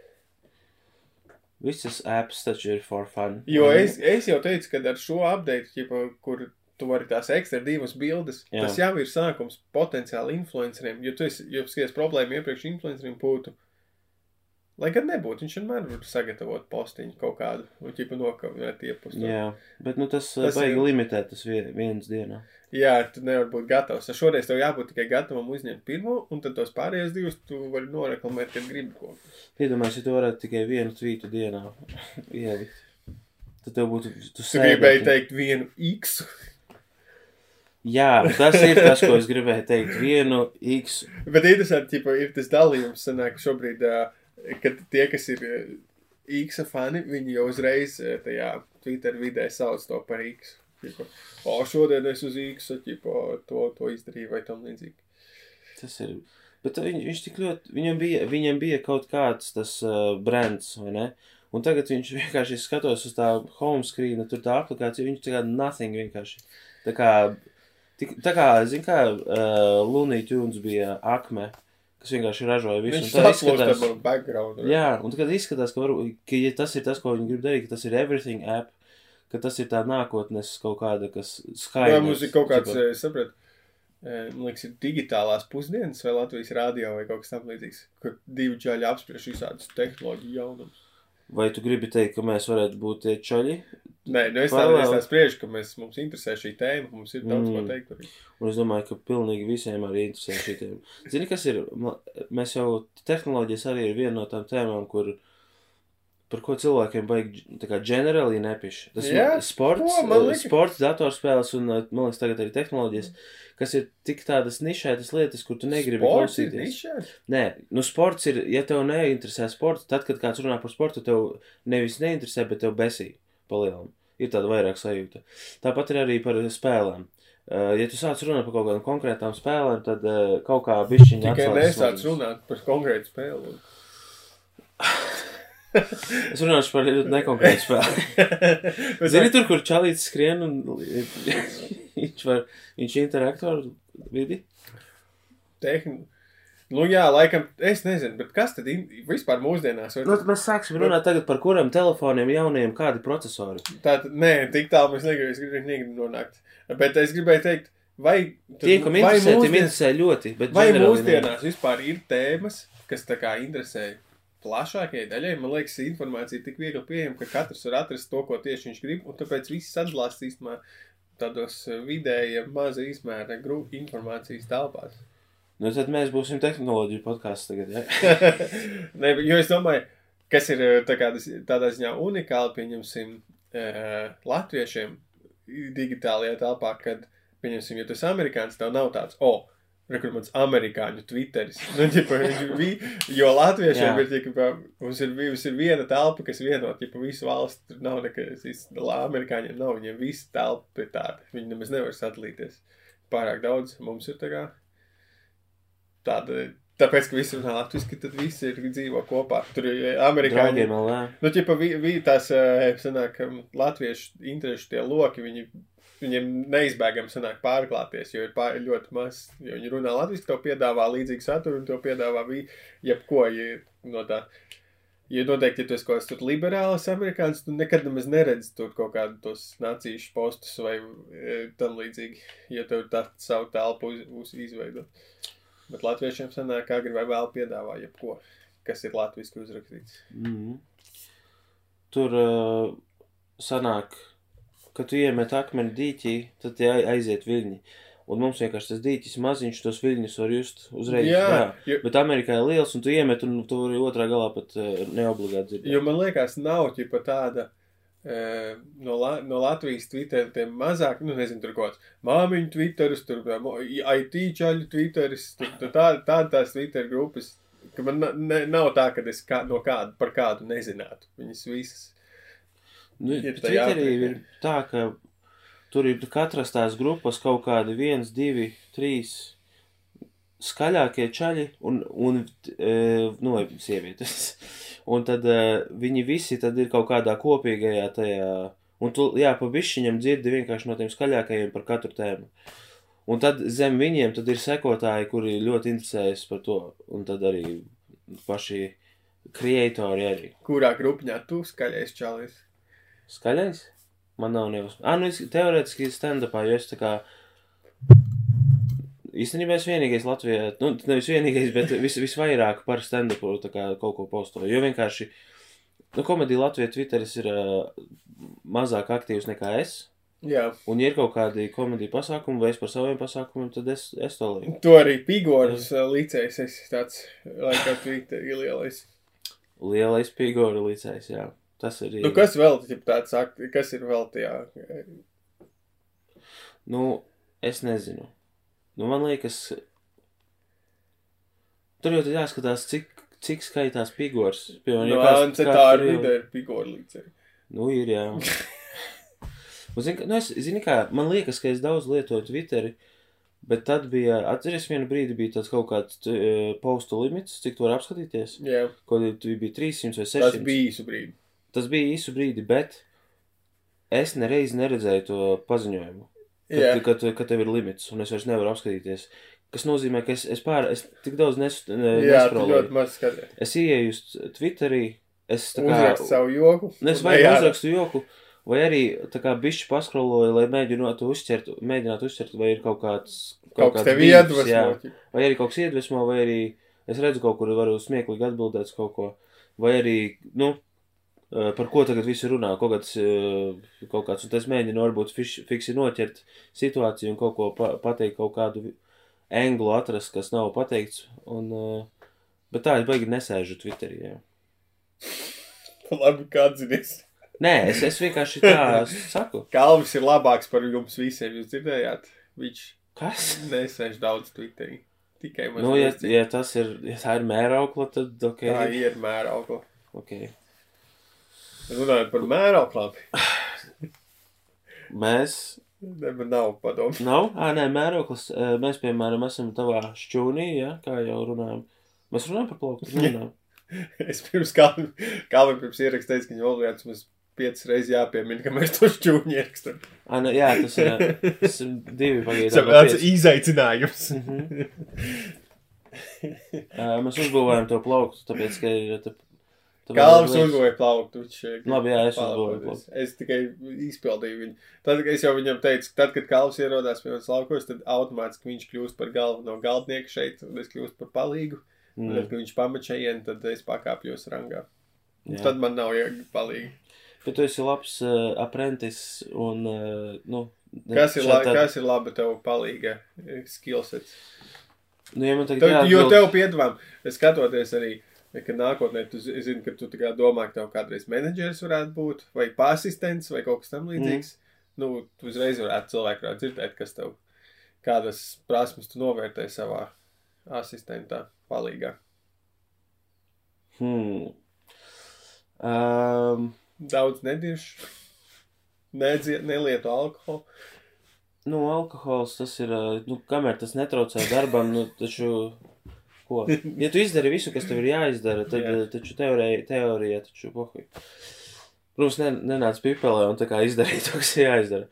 Visas apps taču ir for fun. Jo es, es jau teicu, ka ar šo update, ķipa, kur tu vari tās ekstra divas bildes, Jā. Tas jau ir sākums potenciāli influenceriem. Jo tu esi, jo skaties problēma iepriekš influenceriem būtu. Lai gan nebūtu, viņš vienmēr var sagatavot postiņu kaut kādu, un ķipa nokavēt iepust. Jā, bet nu, tas, Tas tas baigi ir- limitēt tas vie- viens dienā. Jā, tu nevari būt gatavs. Šoreiz tev jābūt tikai gatavam uzņemt pirmo, un tad tos pārējos divus tu vari noreklamēt, kad gribi ko. Iedomājieties, ja tu varētu tikai vienu tvītu dienā ielikt. Tad tev būtu. Tu Tu gribēji sēdētu- teikt vienu X. Jā, tas ir tas, ko es gribēju teikt. Vienu X. Bet interesanti, ja ir tas dalījums, sanāk, šobrīd, kad tie, kas ir X fani, viņi jau uzreiz tajā Twitter vidē sauc to par X. Tipo, o, šodien es uz X, tipo, to, to izdarīju vai tam līdzīgi. Tas ir. Bet viņ, viņš tik ļoti, viņam bija, viņam bija kaut kāds tas uh, brands, vai ne? Un tagad viņš vienkārši skatos uz tā home screena, tur tā aplikācija, viņš tā kā nothing vienkārši. Tā kā, tik, tā kā, zin kā, uh, Looney Tunes bija akme, kas vienkārši ražoja visu. Viņš tā ar background. Jā, un tagad izskatās, ka, varu, ka ja tas ir tas, ko viņi grib darīt, ka tas ir everything app, ka tas ir tā nākotnes kaut kāda, kas skaidrs. Jā, mums ir kaut kāds, es sapratu, eh, man liekas, ir digitālās pusdienas vai Latvijas rādio vai kaut kas tam līdzīgs, kur divi čaļi apspriež visādus tehnoloģiju jaunumus. Vai tu gribi teikt, ka mēs varētu būt tie čaļi? Nē, nu es tā, Paralēli. es tā spriežu, ka mēs, mums interesē šī tēma, mums ir daudz mm. ko teikt par viņu. Un es domāju, ka pilnīgi visiem arī interesē šī tēma. Zini, kas ir? Mēs jau tehnoloģijas arī ir viena no tām tēmām, kur par ko cilvēkiem baigi generāli nepiši. Tas ir sports, ko, eh, sports, datorspēles un, eh, man liekas, tagad arī tehnoloģijas, kas ir tik tādas nišētas lietas, kur tu negribi Sports klausīties. Nē, nu sports ir, ja tev neinteresē sports, tad, kad kāds runā par sportu, tev nevis neinteresē, bet tev besī palielam. Ir tāda vairāk sajūta. Tāpat ir arī par spēlēm. Uh, ja tu sāc runāt par kaut kādām konkrētām spēlēm, tad uh, kaut kā bišķiņa Tikai nesāc runāt par konkrētu spēli. Es runāšu par nekonkrētu spēli. Zini, tur, kur čalīts skrien un viņš var, viņš interaktu ar vidi? tehni... Nu jā, laikam, es nezinu, bet kas tad in- vispār mūsdienās var... Nu, tad mēs sāksim runāt tagad par kuriem telefoniem jauniem kādi procesori. Tātad, nē, tik tālu mēs negribam, es gribēju negribu nonākt. Bet es gribēju teikt, vai... Tie, kam vai interesē, tiem mūsdien- interesē ļoti, bet Vai mūsdienās vispār ir tēmas, kas tā kā interesē plašākajai daļai? Man liekas, informācija ir tik viegli pieejama, ka katrs var atrast to, ko tieši viņš grib, un tāpēc viss sadalās īstenībā tādos eh, vidējiem, maza izmēra informācijas telpās. Nu, tad mēs būsim tehnoloģiju podkāsts tagad. Ja? ne, jo es domāju, kas ir eh, tā kā, tādā ziņā unikāli, pieņemsim, eh, latviešiem digitālajā telpā, kad, pieņemsim, ja tu esi amerikānis, tev nav tāds, o, oh, Rekur mans amerikāņu twitteris. Nu, ģipa, vi- jo latviešiem ir, ģipa, mums ir, mums ir viena telpa, kas vieno, ģipa, visu valsts, tur nav nekas, amerikāņiem nav, viņiem visa telpa ir tāda. Viņi nemaz nevar sadalīties. Pārāk daudz mums ir tā kā tāda, tāpēc, ka visi runā latviski, tad visi ir dzīvo kopā. Tur ir eh, amerikāņi. Draugiem. Nu, ķipa, vi, vi, tās, eh, sanāk, latviešu interešu tie loki, viņi, viņiem neizbēgami sanāk pārklāties, jo ir pār, ļoti maz, jo viņi runā latviski, tev piedāvā līdzīgu saturu un tev piedāvā jebko, ja no tā. Ja noteikti, ja tu esi kaut kāds liberāls amerikānis, tu nekad nemaz neredzi tur kaut kādu tos nācīšu postus vai e, tam līdzīgi, ja tev tā savu telpu uz, uz izveido. Bet latviešiem sanāk, agri vai vēl piedāvā jebko, kas ir latviski uzrakstīts. Mm. Tur uh, sanāk, ka tu iemet akmeni dīķī, tad tie ai- aiziet viļņi. Un mums vienkārši tas dīķis maziņš, tos viļņus var just uzreiz. Jā, jo- Bet Amerikā ir liels, un tu iemet, un tu vari otrā galā pat uh, neobligāti dzirdēt. Jo man liekas, nav ķipa tāda e, no, La no Latvijas Twitter, tiem mazāk, nu nezinu, tur kaut kāds māmiņu Twitteris, tur IT čaļu Twitteris, tur, tur tāda tā, tās Twitter grupas, ka man ne, nav tā, ka es kā, no kādu, par kādu nezinātu. Viņas visas. Nu, Ir tā Twitterī jātiek. ir tā, ka tur ir katras tās grupas kaut kādi viens, divi, trīs skaļākie čaļi un, un e, nu, sievietes. Un tad e, viņi visi tad ir kaut kādā kopīgajā tajā, un tu, jā, pa bišķiņam dzirdi vienkārši no tiem skaļākajiem par katru tēmu. Un tad zem viņiem tad ir sekotāji, kuri ļoti interesējas par to, un tad arī paši kreatori arī. Kurā grupņā tu skaļais čalis? Skaļais? Man nav nevis. Ah, nu, es teorētiski stand-upā, jo es tā kā. Īstenībā es vienīgais Latvijā, nu, nevis vienīgais, bet vis, visvairāk par stand-upu kaut ko postoju. Jo vienkārši, nu, komēdija Latvijā Twitteris ir uh, mazāk aktīvs nekā es. Jā, Un, ja ir kaut kādi komēdija pasākumi vai es par saviem pasākumiem, tad es, es to lieku. to arī Pigoras ā, licējs esi tāds, laikā Twitter lielais. Lielais Pigora līdzējs, jā. Tas ir. Nu, kas vēl tāds, kas ir vēl tajā? Nu, Es nezinu. Nu, man liekas, tur jau tad jāskatās, cik, cik skaitās figūras. Piemēram, Nu, ja kāds- te kāds tā jau- video ir figūra līdzi. Nu, ir jā. Zini, ka- nu, es, zini kā, man liekas, ka es daudz lietoju Twitteri, bet tad bija, atceries, vienu brīdi bija tāds kaut kāds uh, postu limits, cik tu vari apskatīties, Jā, ko tu bija 300 vai 600. tas bija īsu brīdi. Tas bija īsu brīdi, bet es nereiz neredzēju to paziņojumu. Jā, Kad, kad, kad tev ir limits, un es vairs nevaru apskatīties. Kas nozīmē, ka es, es, pār, es tik daudz nes, ne, jā ļoti maz skaties. Es ieeju uz Twitterī, es kā Uzrakst savu joku. Nu, Es vai ārā. uzrakstu joku, vai arī tā kā bišķi paskroloju, lai mēģinātu uzķert, mēģinātu uzķert, vai ir kaut kāds. Kaut kas kāds tev iedvesmo. Vai arī kaut kas iedvesmo, vai arī es redzu kaut kur, varu smieklīgi atbildēt kaut ko. Vai arī, nu, par ko tagad visi runā, kaut kāds, eh, kaut kāds, un tas mēģinu varbūt fiš, fiksi noķert situāciju un kaut ko pa, pateikt, kaut kādu englu atrast, kas nav pateikts. Un, eh, bet tā, es baigi nesēžu Twitterī. Jā. Labi, kā atzinies. Nē, es, es vienkārši tā saku. Kalvis ir labāks par jums visiem, jūs dzirdējāt? Viņš Kas? nesēž daudz Twitterī. Tikai man Nu, ja, ja tas ir, ja tā ir mēraukla, tad ok. Tā ir mēraukla. okay. Runājot par mērauklām, Mēs, ne, man nav padomu. nav, ā, nē, mērauklis, ē, mēs, piemēram, esam tavā šķūnī, ja, kā jau runājam. Mēs runājam par plauktu, runājam. Es pirms Kalvim, Kalvim pirms ierakstu teicu, ka viņa olvijāts mums piecas reizes jāpiemina, ka mēs to šķūņu ierakstām. Ā, nē, jā, tas ir, tas ir divi Tas pagaidām. ir izaicinājums. Ē, Mēs uzbūvējam to plauktu, tāpēc, ka ir, liekas- uzbūvēja plauktu. Labi, jā, es uzbūvēju plauktu. Es tikai izpildīju viņu. Tad, kad es jau viņam teicu, tad, kad Kalvs ierodās pie manas laukos, tad automātiski viņš kļūst par galveno galdnieku šeit, un es kļūstu par palīgu. Un tad, Mm, kad viņš šeit, tad es pakāpjos rangā. Jā. Tad man nav jēga palīgi. Bet tu esi labs uh, aprentis un, uh, nu, Kas ir, la, tādi- kas ir laba tev palīga eh, skillsets? Nu, ja man tagad Tev, jo jāatbild- tev piedāvām, skatoties arī, ka nākotnē tu zi- zini, ka tu domā, ka tev kādreiz menedžeris varētu būt, vai asistents, vai kaut kas tam līdzīgs. Mm. Nu, tu uzreiz varētu cilvēku dzirdēt, kas tev, kādas prasmes tu novērtē savā asistentā palīgā. Hmm. Um, Daudz nediršu, nedzie, nelietu alkoholu. nu, alkohols tas ir, uh, nu, kamēr tas netraucē darbam, nu, taču, ko? Ja tu izdari visu, kas tev ir jāizdara, tad, Jā. yeah. taču teorijā, teorijā taču, pohuj. Protams, ne, nenāc pipelē un tā kā izdarīt to, kas ir jāizdara.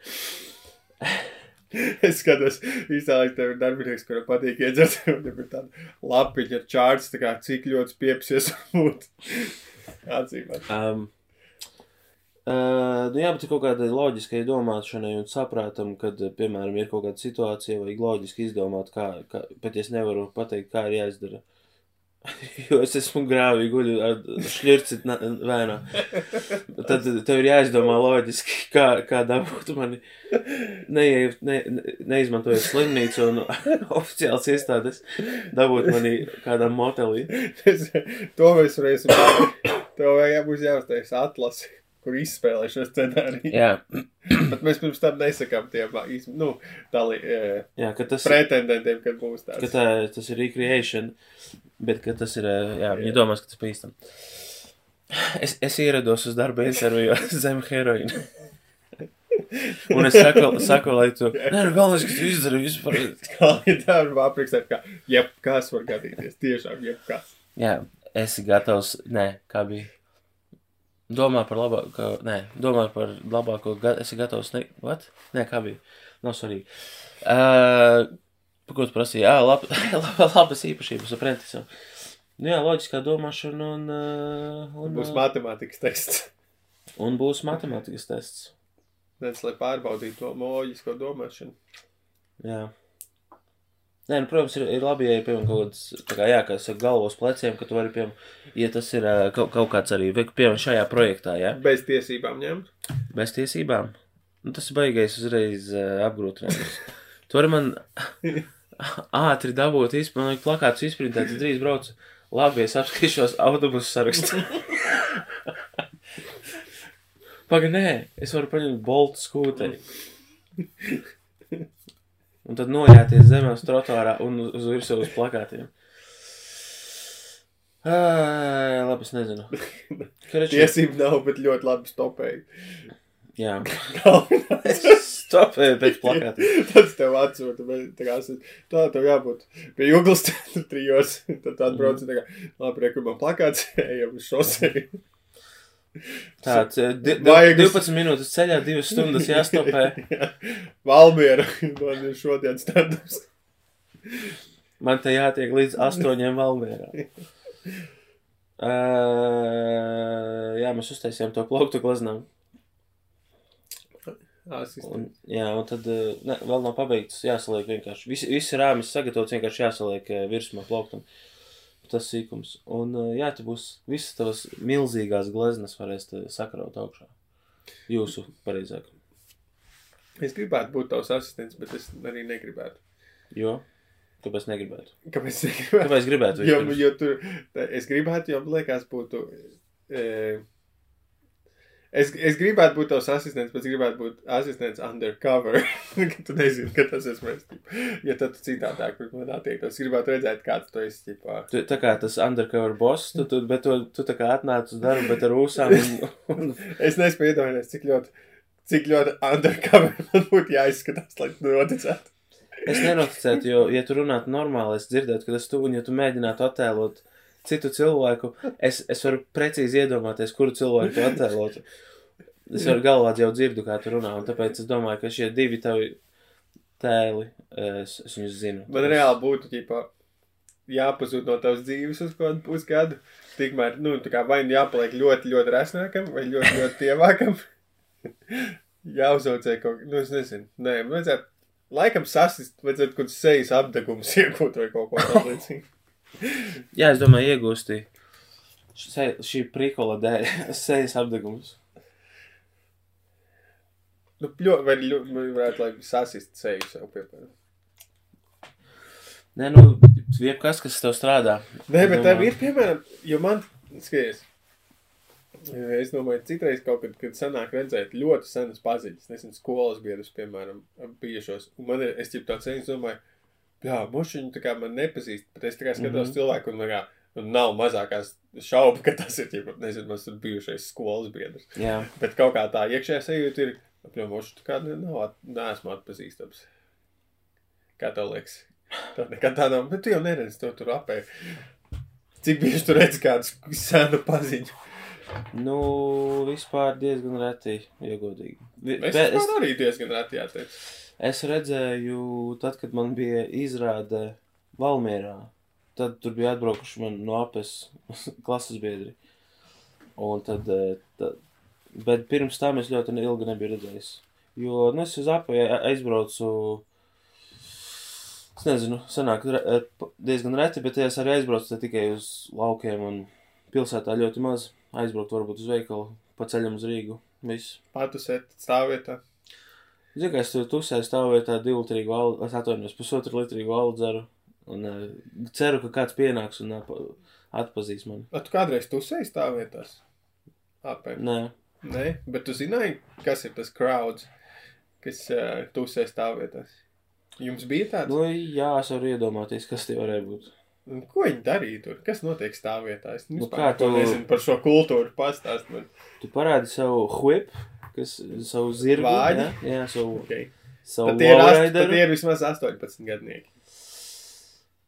Es skatos, īstenībā tev ir darbinieks, kuram patīk iedzert, un viņam ir tāda lapiņa ar čārts, tā kā cik ļoti piepsies būt. Atzīmēt. Um, uh, nu, jābūt kaut kādai loģiskai domāšanai un saprātam, kad, piemēram, ir kaut kāda situācija, vajag loģiski izdomāt, kā, kā pat es nevaru pateikt, kā ir jāizdara. jo es esmu grāvī, guļu ar šķirci vēnā. Tad tev ir jāizdomā loģiski, kā, kā dabūt mani, ne, ne, neizmantojot slimnīcu un oficiāls iestādes, dabūt mani kādam motelī. To mēs varēsim. Tev vajag būs jāuztais atlasi, kur izspēlē šo scenāriju. Jā, Bet mēs pirms tam nesakām tiem, nu, dalī, eh, jā ka tas pretendentiem, kad būs ka tāds. tā, tas ir recreation, bet ka tas ir, ā, jā, viņi domās, ka tas pīstam. Es, es ierados uz darba interviju zem heroīna. Un es saku, saku lai tu, nē, nu galvenais, ka tu izdari vispār. Kā ir tā, var aprakstīt, ka jebkas var gadīties. Tiešām jebkas. Jā, esi gatavs, nē, kā bija. Domā par labāko, nē, domā par labāko, ga- esi gatavs, ne, what? Nē, kā bija. Nav svarīgi. Uh, par ko tu prasīji? Jā, lab, lab, labas īpašības aprentisam. Nu jā, loģiskā domāšana un, uh, un, Būs uh, matemātikas teksts. un būs matemātikas tests. Nec, lai pārbaudītu to loģisko domāšanu. Jā. Nē, nu, protams, ir, ir labi, ja ir piemēram kaut kāds, kā, jā, kā saka, galvos pleciem, ka tu vari, piemēram, ja tas ir kaut, kaut kāds arī, piemēram, šajā projektā, jā, Bez tiesībām ņemt. bez tiesībām. Nu, tas ir baigais uzreiz uh, apgrūtinājums. Tu vari man ātri dabūt, izp- man vajag plakāts izprintēt, es drīz braucu. Labi, es apskatīšos autobusu sarakstu. Paga, nē, es varu paņemt boltu skūteri. Un tad nojāties zemē uz trotuārā un uz- uz virsmu uz plakātiem. Ā, labi, es nezinu. Karači, Tiesība nav, bet ļoti labi stopēji. jā, stopēju pēc plakātiem. Tas tev atsūta, bet tā kā tā tev jābūt pie jūglas trijos. Tad atbrauc, tā kā, labi, rekur man plakāts, ejam uz šosei. Tāds eh, Vajag uz- 12 minūtes ceļā, 2 stundas jāstopē. Valmiera, man ir šodien standups. Man te jātiek līdz 8 valmērā. Uh, jā, mēs uztaisījām to plauktu gleznām. Asistent. Un, jā, un tad uh, ne, vēl nav pabeigts. Jāsaliek vienkārši. Visi, visi rāmis sagatavots, vienkārši jāsaliek uh, virsmā plauktam. Tas sīkums. Un jā, te būs visas tavas milzīgās gleznas varēs sakraut augšā. Jūsu pareizāk. Es gribētu būt tavs asistents, bet es arī negribētu. Jo? Kāpēc negribētu? Kāpēc? es negribētu? Kāpēc gribētu? Jo, jo tur, es gribētu, jo man liekas, būtu. E, es, es gribētu būt tavs asistents, bet es gribētu būt asistents undercover. ka tu nezini, ka tas esmu es. Ja tad tu citādāk pret mani attiektos, es gribētu redzēt, kāds tu esi. Ķipā. Tu, tā kā tas undercover boss, tu, tu, bet tu, tu tā kā atnāc uz darbu, bet ar ūsām un, un Es nespēju iedomāties, cik ļoti, cik ļoti undercover man būtu jāizskatās, lai tu noticētu. Es nenoticētu, jo, ja tu runātu normāli, es dzirdētu, ka tas tu, un ja tu mēģinātu attēlot citu cilvēku, es, es varu precīzi iedomāties, kuru cilvēku tu attēlotu. Es varu galvā jau dzirdu, kā tu runā, un tāpēc es domāju, ka šie divi tavi tēli, es, es viņus zinu. Man reāli būtu, ķipā, jāpazūd no tavas dzīves uz kādu pusgadu. Tikmēr, nu, tā kā vai nu jāpaliek ļoti, ļoti resnākam, vai ļoti, ļoti tievākam. Jāuzaucē kaut kā, nu, es nezinu. Nē, vajadzētu, laikam sasist, vajadzētu kaut kāds sejas apdegums iegūt vai kaut ko tādu līdzīgu. Jā, es domāju, iegūsti šī, šī prikola dēļ sejas apdegums. Nu, ļoti, vai ļoti, vai varētu, lai sasist seju sev, piemēram. Nē, nu, jebkas, kas tev strādā. Nē, bet tev ir, piemēram, jo man, skaties, es domāju, citreiz kaut kad, kad sanāk redzēt ļoti senas paziņas, nezinu, skolas biedrus, piemēram, bijušos, un man ir, es jau tāds ceļš domāju, jā, mušiņu tā kā man nepazīst, bet es kā skatos mm. -hmm. cilvēku, un man kā, nu, nav mazākās šaubu, ka tas ir, ķipa, nezinu, mans tur bijušais skolas biedrs, Jā, bet kaut kā tā iekšējā sajūta ir, apņem, muši, tā kā nav, neesmu atpazīstams. Kā tev liekas? Tā nekad tā nav, bet tu jau neredzi to tur apē. Cik bieži tu redzi kādu senu paziņu? nu, vispār diezgan reti, ja godīgi. Es, es arī diezgan reti jāteic. Es redzēju, tad, kad man bija izrāde Valmierā, tad tur bija atbraukuši man no apes klases biedri. Un tad, eh, tad, bet pirms tam es ļoti ilgi nebiju redzējis. Jo, nu, es uz apu a- aizbraucu, es nezinu, sanāk re, eh, diezgan reti, bet es arī aizbraucu tikai uz laukiem un pilsētā ļoti maz. Aizbraukt varbūt uz veikalu, pa ceļam uz Rīgu. Viss. Patusēt stāvvietā. Zinu, ka es tur tusēju stāvēju divu litrīgu alu, es atvainojos, pusotru litrīgu alu dzeru. Un uh, ceru, ka kāds pienāks un uh, atpazīs mani. A, tu kādreiz tusēji stāvvietās? Apē. Nē, Nē, bet tu zināji, kas ir tas crowds, kas uh, tusē stāvvietās? Jums bija tāds? nu, jā, es varu iedomāties, kas tie varēja būt. Ko viņi darīja tur? Kas notiek stāvvietā? Es Nu, nu, kā tu nezinu par šo kultūru pastāst man. Tu parādi savu whip, kas savu zirgu. Vāģi? Jā, jā savu, Okay. savu Tad tie, ir, ast- tad tie ir vismaz 18 gadnieki.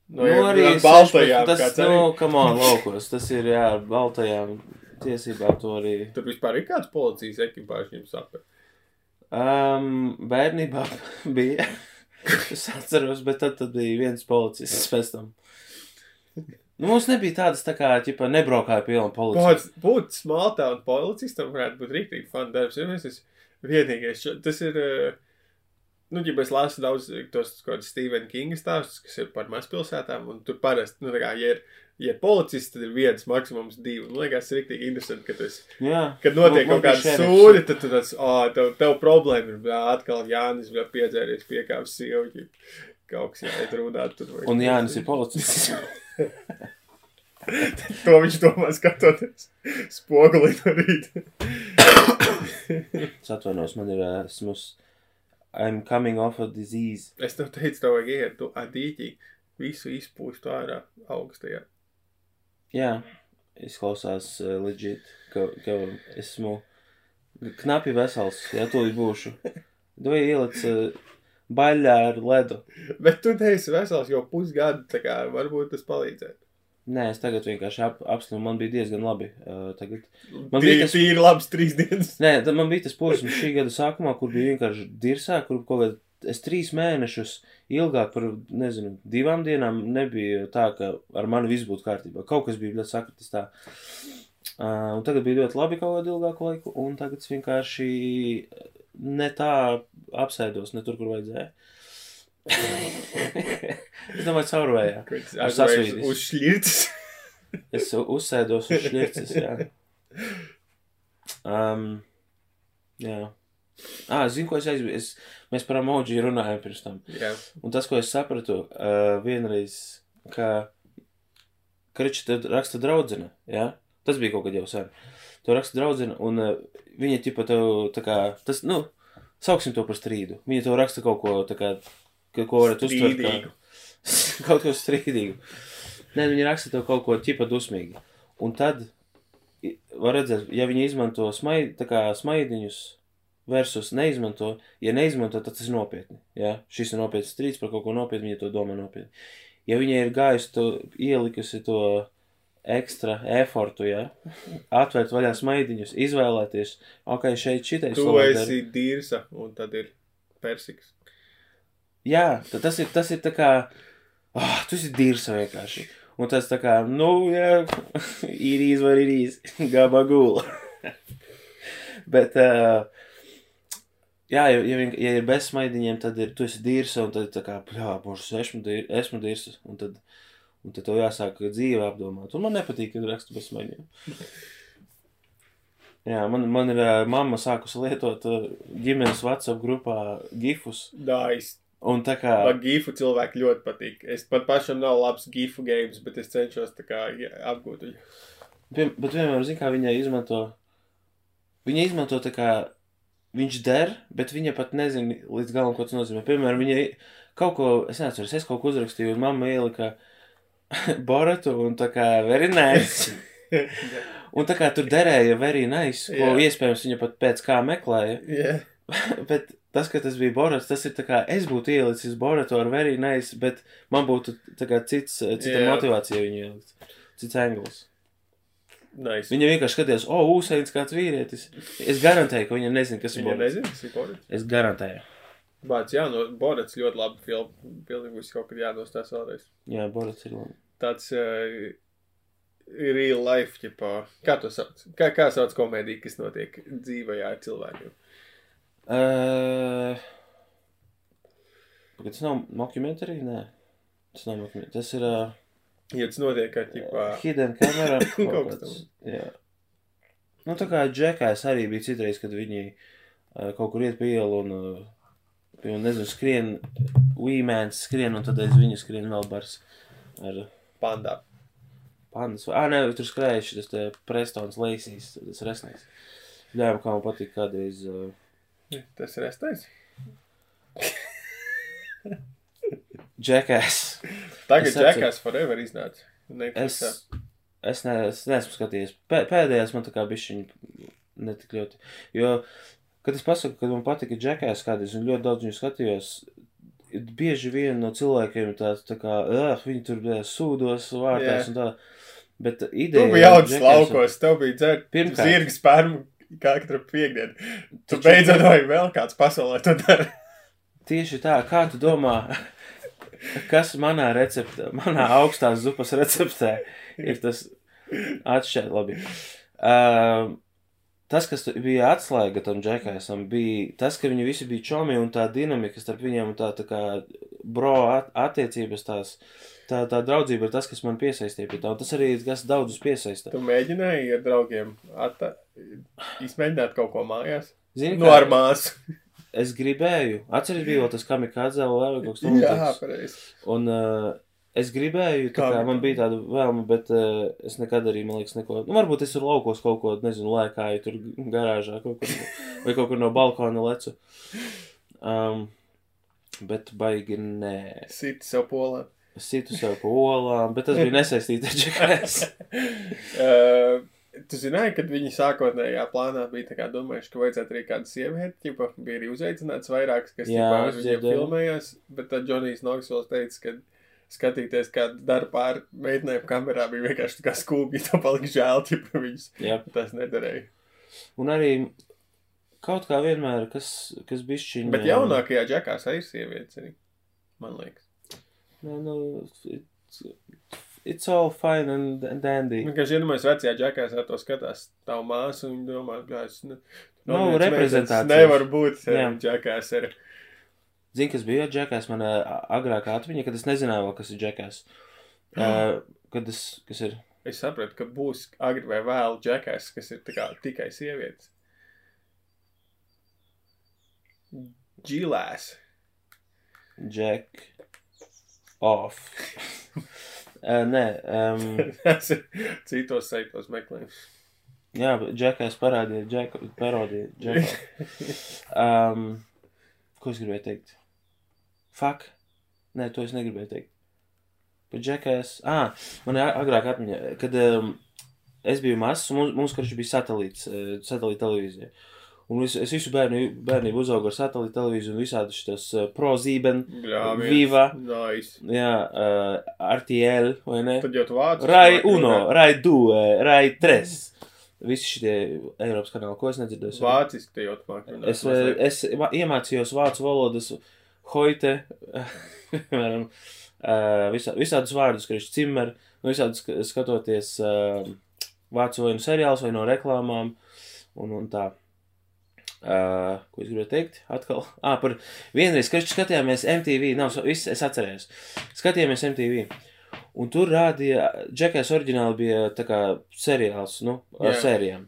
Nu, arī ar baltajām, tas, kāds nu, arī. kam on, laukos, tas ir, jā, ar baltajām tiesībām to arī. Tur vispār ir kāds policijas ekipāžs jums apē. Um, bērnībā bija. es atceros, bet tad, tad bija viens policists pēc tam. Nu, mums nebija tādas, tā kā, ķipa, nebraukāja pilna policija. Būt, smaltā un policistam varētu būt rīktīgi fun darbs. Ja es esmu vienīgais, šo- tas ir, eh, nu, ja es lasu daudz tos kādus Stephen Kinga stāstus, kas ir par mazpilsētām, un tur parasti, nu, tā kā, ja ir, ja ir policists, tad ir viens, maksimums divi. Man liekas, rīktīgi interesanti, ka tu esi Jā. Kad notiek kaut kāda sūdi, tad tu tāds, oh, tev, tev problēma ir, bļā, atkal Jānis vēl piedzēries piekāpes sievu, kaut kas jāiet runāt. Un Jānis ir policists. To viņš domā skatoties spogulī no rīta. Es atvainojos, man ir, eh, esmu, s- I'm coming off a disease. Es tev teicu, tev vajag iet tu adīķi, visu izpūstu ārā augstajā. Jā, izklausās uh, legit, ka, ka esmu knapi vesels, ja to būšu. Tu ielic uh, baļā ar ledu. Bet tu neesi vesels jau pusgadu, tā kā varbūt tas palīdzētu. Nē, es tagad vienkārši ap, apstāju, man bija diezgan labi. Uh, tagad. Man Man bija tas- tīri labs trīs dienas. Nē, tad man bija tas posms šī gada sākumā, kur bija vienkārši dirsā, kur kaut kādā es trīs mēnešus ilgāk par, nezinu, divām dienām nebija tā, ka ar mani viss būtu kārtībā. Kaut kas bija ļoti sakritis tā. Uh, un tagad bija ļoti labi kaut kādu ilgāku laiku, un tagad es vienkārši ne tā apsēdos, ne tur, kur vajadzēja. es domāju, caurvējā. Ar sasvīdis. Uz šļirts. Es uzsēdos uz šķirces, jā. Um, jā. Ah, zinu, ko es aizbiju. Es, mēs par emoji runājām pirms tam. Jā. Un tas, ko es sapratu, uh, vienreiz, ka Kriča raksta draudzene, jā? Tas bija kaut kad jau sen. To raksta draudzene, un uh, viņa tipa tev, tā kā, tas, nu, sauksim to par strīdu. Viņa tev raksta kaut ko, tā kā, ko varat uztvert kā kaut ko strīdīgu. Nē, viņi raksta tev kaut ko tipa dusmīgi. Un tad var redzēt, ja viņi izmanto smaid, tā kā smaidiņus versus neizmanto, ja neizmanto, tad tas ir nopietni. Ja? Šis ir nopietns strīds par kaut ko nopietnu, viņa to domā nopietni. Ja viņa ir gājusi to, ielikusi to ekstra efortu, ja? atvērt vaļā smaidiņus, izvēlēties, ok, šeit šitais Tu esi dīrsa, un tad ir persiks. Jā, tad tas ir, tas ir tā kā, ah, tu esi dīrs vienkārši. Un tas tā kā, nu, jā, ir īz vai ir īz, gabagula. Bet, uh, jā, ja, ja, ja ir bez smaidiņiem, tad ir, tu esi dīrs, un tad tā kā, jā, božs, esmu, dīr, esmu dīrs, un tad, un tad tev jāsāk dzīve apdomāt. Un man nepatīk, kad rakstu bez smaidiņiem. Jā, man, man ir uh, mamma sākusi lietot uh, ģimenes WhatsApp grupā gifus. Nice. Un tā kā. Man gifu cilvēki ļoti patīk. Es pat pašam nav labs gifu games, bet es cenšos tā kā jā, apgūt viņu. Pie, bet vienmēr, zin kā viņa izmanto. Viņa izmanto tā kā. Viņš der, bet viņa pat nezina līdz galam, ko tas nozīmē. Piemēram, viņa kaut ko, es neatceros, es kaut ko uzrakstīju, un mamma ielika Boratu un tā kā very nice. Un tā kā tur derēja very nice, ko Jā. iespējams viņa pat pēc kā meklēja. Jā. Bet tas, ka tas bija Borats, tas ir tā kā es būtu ielicis Boratu ar very nice, bet man būtu tā kā cits, cita Jā. motivācija viņu ielikt. Cits angls. Nice. Viņa vienkārši skatījās, o, Usains kāds vīrietis. Es garantēju, ka viņa nezina, kas ir Viņa Borats. nezina, kas ir Borats. Es garantēju. Bāc, jā, no Borats ļoti labi filmu. Pilnīgi viss kaut kad jānostās vēlreiz. Jā, Borats ir labi. Tāds uh, real life, ķipā. Kā to sauc? Kā, kā sauc komēdija, kas notiek dzīvajā ar cilvēkiem? Uh, tas nav mockumentary? Nē. Tas nav mockumentary. Tas ir uh, Ja tas notiek, kā ķipā. hidden camera. Kaut kaut kas kāds. Jā. Nu, tā kā Džekais arī bija citreiz, kad viņi uh, kaut kur iet pa ielu un, uh, piemēram, nezinu, skrien, Wīmēns skrien, un tad aiz viņu skrien vēl bars ar Pandā. pandas. Ah, nē, tur skrēja šis te Prestons Leisīs, tas resnais. Jā, kā man patīk kādreiz. Uh, Tas ir restais. Džekais. Tagad Es Jackass Forever iznāca. Es, es, ne, es neesmu skatījies. Pē, pēdējais man tā kā bišķiņ netik ļoti. Jo, kad es pasaku, ka man patika Džekais kādreiz un ļoti daudz viņu skatījos, bieži vien no cilvēkiem tāds tā kā, ah, viņi tur bija sūdos, vārtās Jā. un tā. Bet Tu ideja. biji jauns laukos, tev bija dzert Pirmkārt. zirga spērmu katru piekdienu. Tu beidzot vai vēl kāds pasaulē to dara. Tieši tā, kā tu domā, kas manā receptē, manā augstās zupas receptē ir tas atšķirt labi. Uh, tas, kas bija atslēga tam džekāsam, bija tas, ka viņi visi bija čomi un tā dinamika starp viņiem un tā, tā kā bro at attiecības tās. Tā, tā draudzība ir tas, kas man piesaistīja pie tā, un tas arī ir kas daudzus piesaista. Tu mēģināji ar draugiem atta... izmēģināt kaut ko mājās? Zini, Nu, ar māsu. es gribēju, atceries, bija vēl tas kamikādze vai kaut kas tāds. Jā, pareizi. Un uh, es gribēju, tā kā Kā- man bija tāda vēlme, bet uh, es nekad arī, man liekas, neko. Nu, varbūt es tur laukos kaut ko, nezinu, lēkāju tur garāžā kaut kur, vai kaut kur no balkona lecu. Um, bet baigi nē. Sit sev polā. Es situ sev pa olām, bet tas bija nesaistīts ar džekas. Uh, tu zināji, kad viņi sākotnējā plānā bija tā kā domājuši, ka vajadzētu arī kādu sievieti, ķipa, bija arī uzaicināts vairākas, kas Jā, viņiem dzirdēju. filmējās, bet tad Džonijs Knoxvils teica, ka skatīties, kā dara pār meitenēm kamerā, bija vienkārši kā skūpji, to palika žēl, ķipa, viņus Jā. tas nedarēja. Un arī kaut kā vienmēr, kas, kas bišķiņ... Bet jaunākajā džekās arī sievietes arī, man liekas. Nē, nu, it's, it's all fine and dandy. Vienkārši iedomājies vecajā džekās, ar to skatās tavu māsu, un viņi domā, ka es ne... Nav viens reprezentācijas. Nevar būt Jā. džekās ar... Zini, kas bija džekās manā agrākā atmiņā, kad es nezināju vēl, kas ir džekās. Uh, kad es, kas ir? Es saprotu, ka būs agri vai vēlu džekās, kas ir kā tikai sievietes. Džilēs. Jack off. uh, nē, um, Tas ir citos seitos meklējums. jā, bet džekās parādīja, džek, parodīja, džekā. Um, ko es gribēju teikt? Fuck. Nē, to es negribēju teikt. Bet džekās, ah, man ir agrāk atmiņā, kad um, es biju mazs, un mums, mums karš bija satelīts, uh, satelīta televīzija. Un es, es visu bērnu, bērnību uzaugu ar satelīta televīziju un visādus šitas uh, prozīben, Bļāviens. Viva. Nice. jā, uh, RTL, vai ne? Tad jau tu vācu. Rai uno, rai due, rai tres. Visi šie Eiropas kanāli, ko es nedzirdēju. Vāciski te jau tu runāt Es, eh, es iemācījos vācu valodas, hoite, piemēram, uh, visā, visādus vārdus, kurš cimmer, nu, visādus sk- skatoties uh, vācu vai nu seriāls vai no reklāmām un, un tā. Uh, ko es gribēju teikt? Atkal, ah, par vienreiz, kad skatījāmies MTV, nav, viss es atcerējos. Skatījāmies MTV. Un tur rādīja, Džekais oriģināli bija tā kā seriāls, nu, ar Jā. sērijām.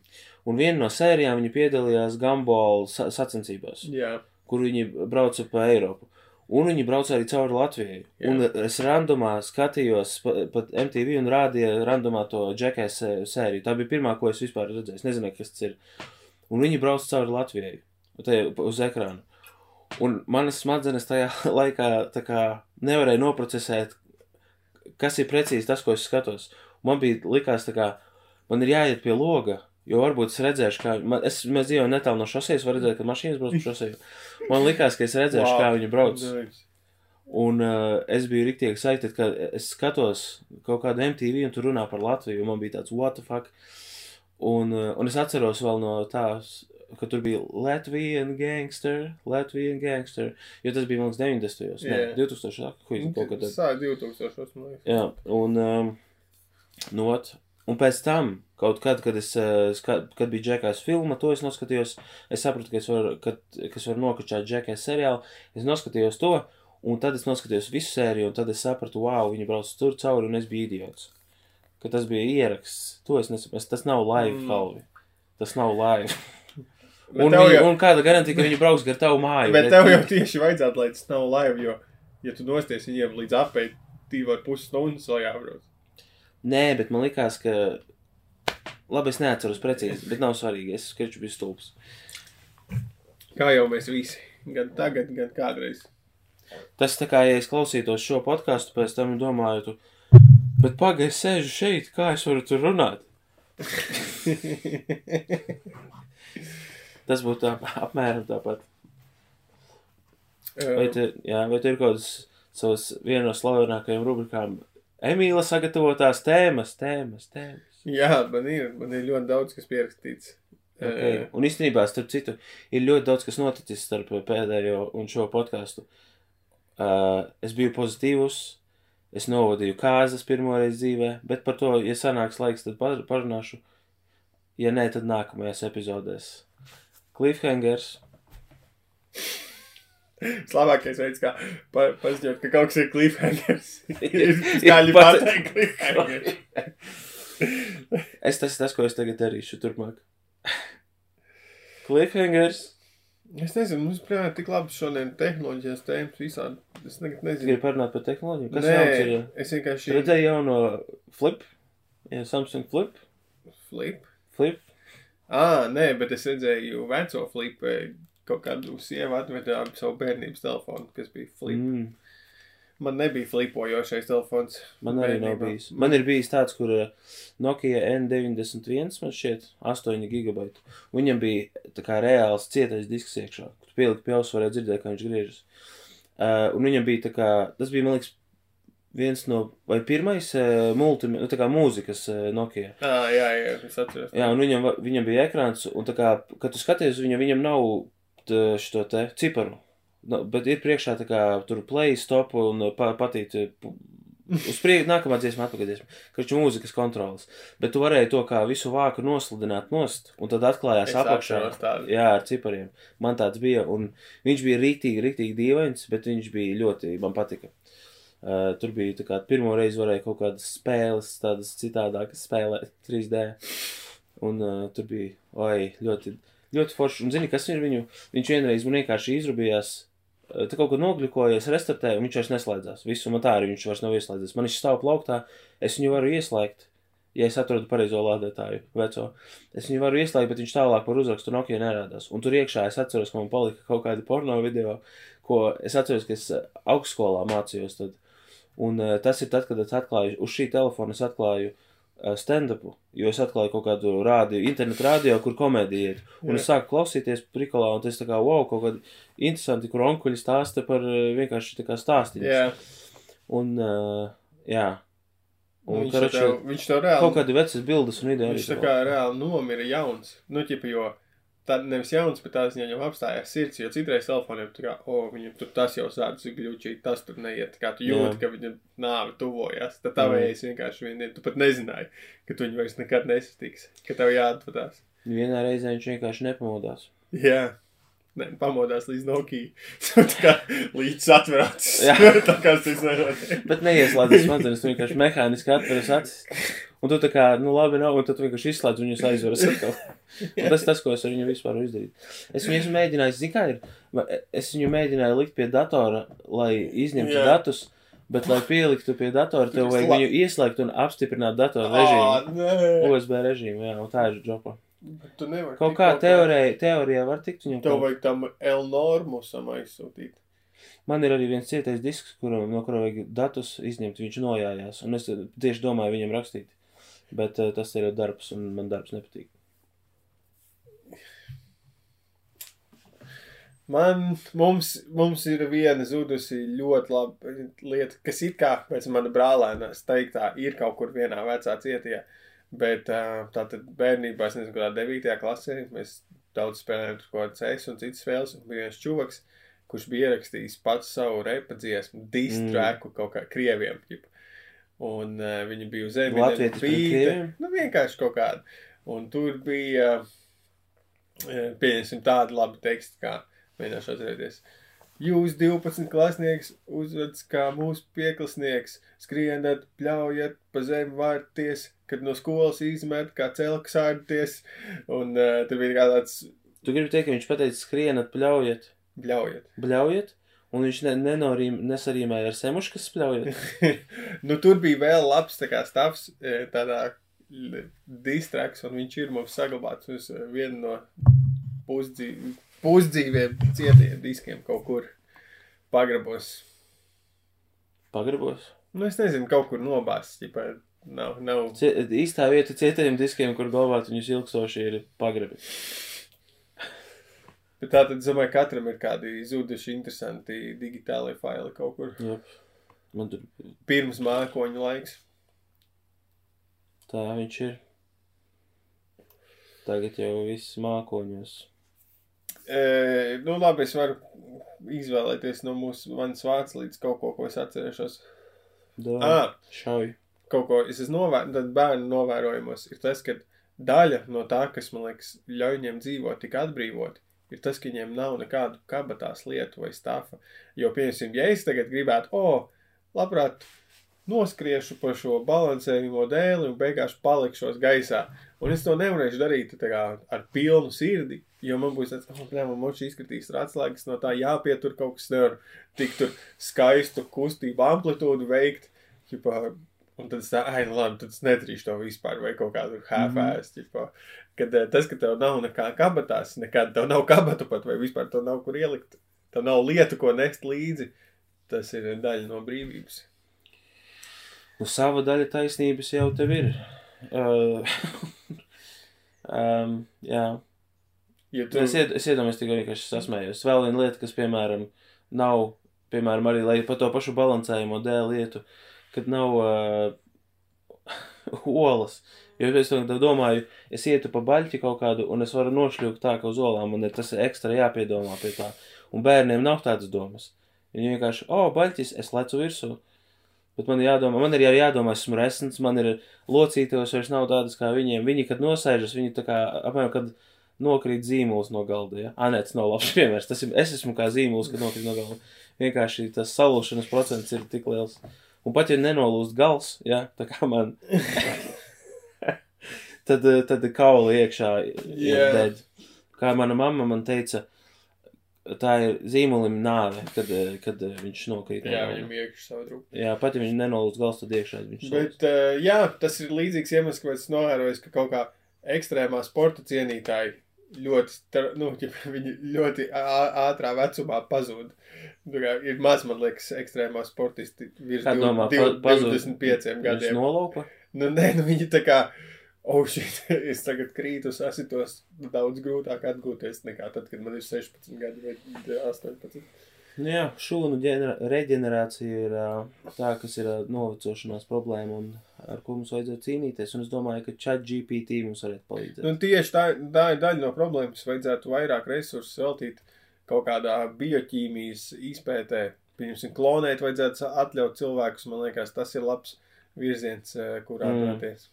Un viena no sērijām viņi piedalījās Gumball sa sacensībās, Jā. Kur viņi brauca pa Eiropu. Un viņi brauca arī cauri Latvijai. Jā. Un es randomā skatījos pa, pat MTV un rādīja randomā to Džekais sēriju. Tā bija pirmā, ko es vispār redzēju. Es nezinu, kas tas ir. Un viņi brauca cauri Latvijai. Te uz ekrāna. Un manas smadzenes tajā laikā kā nevarēja noprocesēt, kas ir precīzi tas, ko es skatos. Man bija likās, kā man ir jāiet pie loga, jo varbūt es redzēšu, kā man, es, mēs dzīvojam netālu no šosejas, var redzēt, ka mašīnas brauc pa šoseju. Man likās, ka es redzēšu, wow. kā viņi brauc. Un uh, es biju rīktīgi saistīts, ka es skatos kaut kādu MTV un tur runā par Latviju. un Man bija tāds, what the fuck. Un, uh, un es atceros vēl no tās, ka tur bija Latvijan gangster, Latvijan gangster. Jo tas bija, man liekas, 90. gados. Jā. Nē, 2000. Ko Nu, kaut kad tad. Sā 2000. man liekas. Jā, un, um, not, un pēc tam, kaut kad, kad, es, uh, ska, kad bija Džekās filma, to es noskatījos, es sapratu, ka es varu, kad, ka es varu nokačāt Džekās seriālu, es noskatījos to, un tad es noskatījos visu sēriju, un tad es sapratu, wow, viņi brauc tur cauri, un es biju idiots. Ka tas bija ieraksts, to es nesaprotu, tas nav live, Mm. Kalvi. Tas nav live. Bet Un, viņi, jau- un kāda garantija, ka viņi brauks gar tavu māju? Bet tev jau tieši vajadzētu, lai tas nav laiva, jo, ja tu nosties viņiem līdz apēji divu ar pus stundas vēl jābrauc. Nē, bet man likās, ka. Labi, es neatceros precīzi, bet nav svarīgi. Es skriču biju stulbs. Kā jau mēs visi, gan tagad, gan kādreiz. Tas tā kā, ja es klausītos šo podkāstu, pēc tam domāju, tu, bet pagaidi, es sēžu šeit, kā es varu tur runāt? Tas būtu tā, apmēram tāpat. Um, vai te ir kaut kādas savas viena no slavenākajām rubrikām? Emīla sagatavotās tēmas, tēmas, tēmas. Jā, man ir, man ir ļoti daudz, kas pierakstīts. Okay. Un īstenībā, starp citu, ir ļoti daudz kas noticis starp pēdējo un šo podkāstu. Uh, es biju pozitīvs, es novadīju kāzas pirmoreiz dzīvē, bet par to, ja sanāks laiks, tad par- parunāšu. Ja nē, tad nākamajās epizodēs. Cliffhangers. Labākais veids, kā pa, paziņot, ka kaut kas ir cliffhangers. ir skaļi pat- pateikt cliffhangers. Es tas tas, ko es tagad darīšu turpmāk. Cliffhangers. Es nezinu, mums prātā tik labi šodien tehnoloģijas tēmas visādi. Es Gribu nezinu. parunāt par tehnoloģiju. Kas Nē, jauns ir? es vienkārši Redzēju jauno flip. Jā, Samsung flip. flip. Flip. Ā, nē, bet es redzēju veco flipu, kaut kādu sievu atvedām savu bērnības telefonu, kas bija flip. Mm. Man nebija flipojošais telefons. Man arī nav bijis. Man ir bijis tāds, kur eh, Nokia N91, man šķiet, 8 gigabaitu. Viņam bija tā kā reāls cietais disks iekšā. Kur pielikt pie auss varēja dzirdēt, kā viņš griežas. Uh, un viņam bija tā kā, tas bija, man liekas, viens no, vai pirmais uh, multi, nu, tā kā mūzikas uh, Nokia. Ah, jā, jā, es atceros. Jā, un viņam, viņam bija ekrāns, un tā kā, kad tu skaties viņu, viņam nav šo te ciparu. No, bet ir priekšā tā kā tur play, stop un uh, pa, patīt uh, uz priekšu, nākamā dziesma, atpakaļ dziesma. Kaču mūzikas kontrols. Bet tu varēji to kā visu vāku nosludināt nost, un tad atklājās Es apakšā. tādu. Jā, ar cipariem. Man tāds bija, un viņš bija rītīgi, rītīgi dīvains, bet viņš bija ļoti, man patika. Uh, tur bija tā kā pirmo reizi varēja kaut kādas spēles, tādas citādākas spēlēt 3D. Un uh, tur bija, oi, ļoti, ļoti forši. Un zini, kas ir viņu? Viņš vienreiz man vienkārši izrubījās, uh, tā kaut ko nogļukojies, restartēja, un viņš vairs neslēdzās. Visu man tā arī viņš vairs nav ieslēdzies. Man viņš stāv plauktā, es viņu varu ieslēgt. Ja es atrodu pareizo lādētāju, veco, es viņu varu ieslēgt, bet viņš tālāk par uzrakstu Nokia nerādās. Un tur iekšā es atceros, ka man palika kaut kādi porno video, ko es atceros, ka es uh, augstskolā mācījos. Tad. Un uh, tas ir tad, kad es atklāju, uz šī telefona es atklāju uh, stand-upu, jo es atklāju kaut kādu rādio, internetu rādio, kur komēdija ir. Un Jā. es sāku klausīties prikolā, un tas tā kā, wow, kaut kādi interesanti, kur onkuļi stāsta par uh, vienkārši tā kā stāstījumus. Jā, Un, uh, jā. Un, viņš, karoči, tev, viņš to reāli. kaut kādi vecas bildes un idejas. Viņš tā kā reāli nomira jauns. Nu, ķipa, jo tā nevis jauns, bet tās viņam apstājās sirds, jo citreiz telefoniem tā kā, o, viņam tur tas jau sācis gļučīt, tas tur neiet. Tā kā tu Jā. jūti, ka viņam nāve tuvojas. Tad tavējais vienkārši vien, tu pat nezināji, ka tu viņu vairs nekad nesatiks, ka tev jāatvadās. Vienā reizē viņš vienkārši nepamodās. Jā. Nē, pamodās līdz Nokijai. tā kā līdz atverāts. Jā. tā kā tas nerodas. Bet neieslēdzas smadzenes, vienkārši mehāniski atveras acis. Un tu tā kā, nu labi, nav, un tad vienkārši izslēdz viņus aizveras atkal. Un tas tas, ko es ar viņu vispār varu izdarīt. Es viņu esmu mēģinājis, zini kā ir, Va- es viņu mēģināju likt pie datora, lai izņemtu Jā. datus, bet, lai pieliktu pie datora, tev vajag viņu ieslēgt un apstiprināt datoru režīmu. Nē. USB režīmu, jā, un tā ir džopa. Tu nevari. Kaut kā kaut teorijā, var tikt viņam. Tev kaut- vajag tam L normusam aizsūtīt. Man ir arī viens cietais disks, kuram, no kura vajag datus izņemt, viņš nojājās, un es tieši domāju viņam rakstīt. Bet uh, tas ir darbs, un man darbs nepatīk. Man, mums, mums ir viena zudusi ļoti laba lieta, kas it kā pēc mana brālēna teiktā ir kaut kur vienā vecā cietījā. Bet tātad bērnībā, es nezinu, kādā 9. klasē, mēs daudz spēlējām tur kaut kādas CS un citas spēles, un bija viens čuvaks, kurš bija ierakstījis pats savu repa dziesmu, distrēku kaut kā krieviem. Ģip. Un uh, viņi bija uz zemes, Latvietis pret krieviem? nu vienkārši kaut kāda. Un tur bija, uh, pieņemsim, tādi labi teksti, kā mēģināšu atcerēties. Jūs 12 klasnieks uzvedas kā mūsu pieklasnieks, skrienat, pļaujat, pa zemi vārties, kad no skolas izmet, kā celks ārties, un uh, tur bija kā tāds Tu gribi teikt, ka viņš pateica, skrienat, pļaujat, pļaujat. bļaujat, un viņš ne, nenorīm, nesarīmēja ar semušu, kas spļaujat. nu, tur bija vēl labs tā kā stāvs, e, tādā l- distraks, un viņš ir mums saglabāts. Uz vienu no pusdzīv, pusdzīviem cietiem diskiem kaut kur pagrabos. Pagrabos. Nu, es nezinu, kaut kur nobāzts, nav, nav. Cie, īstā vieta cietajiem diskiem, kur galvāt viņus ilgstoši ir pagrabi. Bet tā tad, domāju, katram ir kādi zuduši interesanti digitāli faili kaut kur. Jop. Man tur Pirms mākoņu laiks. tā viņš ir. Tagad jau viss mākoņos. E, nu, labi, es varu izvēlēties no mūsu manas vārds līdz kaut ko, ko es atcerēšos. Dā, Ah, šauj. kaut ko es esmu novērojis, tad bērnu novērojumos ir tas, ka daļa no tā, kas man liekas, ļauj viņiem dzīvot tik atbrīvoti, ir tas, ka viņiem nav nekādu kabatās lietu vai stāfa. Jo, piemēram, ja es tagad gribētu, o, oh, labprāt, noskriešu pa šo balansējumu dēli un beigās palikšos gaisā. Un es to nevarēšu darīt tā kā, ar pilnu sirdi, jo man būs tāds, oh, man moči izskatīs ar atslēgas no tā jāpietur kaut kas, nevar tik tur skaistu kustību amplitūdu veikt. Ķipā, Un tad es tā, ai, nu labi, tad es nedarīšu to vispār, vai kaut kādu half-ass, mm -hmm. Kad eh, tas, ka tev nav nekā kabatās, nekad tev nav kabatu pat, vai vispār tev nav kur ielikt, tev nav lietu, ko nest līdzi, tas ir daļa no brīvības. Nu, sava daļa taisnības jau tev ir. Uh, um, jā. Ja tu, Es, ied, es iedomājos tikai vienkārši sasmējos. Vēl viena lieta, kas, piemēram, nav, piemēram, arī lai par to pašu balansējumu dēļ lietu, kad nav uh, olas. Jo es domāju, es ietu pa baļķi kaut kādu, un es varu nošļūt tā, ka uz olām man ir tas ekstra jāpiedomā pie tā. Un bērniem nav tādas domas. Viņi vienkārši, o, oh, baļķis, es lecu virsū. Bet man ir jādomā, man ir arī jādomā, es esmu resns, man ir locītos vairs nav tādas kā viņiem. Viņi, kad nosēžas, viņi tā kā, apmēram, kad nokrīt zīmols no galda, ja? Ā, nē, tas nav labs piemērs, tas ir, es esmu kā zīmols, kad nokrīt no galda. Vienkārši tas salūšanas procents ir tik liels. Un pat ja nenolūst gals, ja, tā kā man, tad, tad kauli iekšā ir Jā. dead. Kā mana mamma man teica, tā ir zīmolim nāve, kad, eh, kad eh, viņš nokrīt. no jā, galda. viņam iekšā savu drūku. Jā, pat ja viņš nenolūst gals, tad iekšā viņš Bet, uh, jā, tas ir līdzīgs iemesls, kāpēc es novēroju, ka kaut kā ekstrēmā sporta cienītāji ļoti, nu, ja viņi ļoti ātrā vecumā pazūd. Nu, ir maz, man liekas, ekstrēmā sportisti virs Kā div- domā, div- pa- pazūd? 25 Viņš gadiem. nolaupa? Nu, nē, nu viņi tā kā, oh, shit, es tagad krītu, sasitos daudz grūtāk atgūties nekā tad, kad man ir 16 gadi vai 18. Nu Jā, šūnu reģenerācija ir tā, kas ir novecošanās problēma un ar ko mums vajadzētu cīnīties. Un es domāju, ka chat GPT mums varētu palīdzēt. Nu, tieši tā, tā ir daļa no problēmas. Vajadzētu vairāk resursu veltīt kaut kādā bioķīmijas izpētē. Pieņemsim, klonēt, vajadzētu atļaut cilvēkus. Man liekas, tas ir labs virziens, kurā Mm. doties.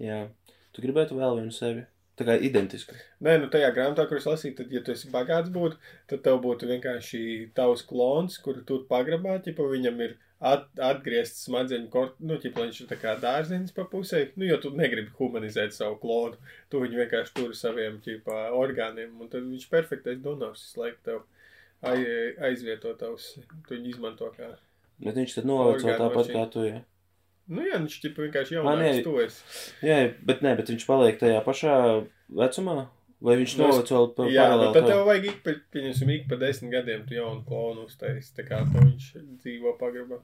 Jā, tu gribētu vēl vienu sevi. Tā kā identisku. Nē, nu tajā grāmatā, kur es lasīju, tad, ja tu esi bagāts, būtu, tad tev būtu vienkārši tavs klons, kuru tur pagrabā, ja viņam ir at, atgriezts smadzeņu kortē, nu, lai viņš ir tā kā dārziņš pa pusē, nu, jo tu negribi humanizēt savu klonu, tu viņu vienkārši turi saviem, ķipa, orgāniem, un tad viņš perfektais donors, visu laiku tev ai- aizvieto tavs, tu viņu izmanto kā. Bet viņš tad noveco tāpat kā tu. Jā, Nu, jā, viņš ķipa vienkārši jaunāks tu esi. jā bet nē, bet viņš paliek tajā pašā vecumā? Vai viņš Nu, es- noveco pa Jā, paralēli? tad tev? vajag ik pa, pieņemsim, ik pa desmit gadiem tu jaunu klonu uztaisi, tā kā tev viņš dzīvo pagrabā.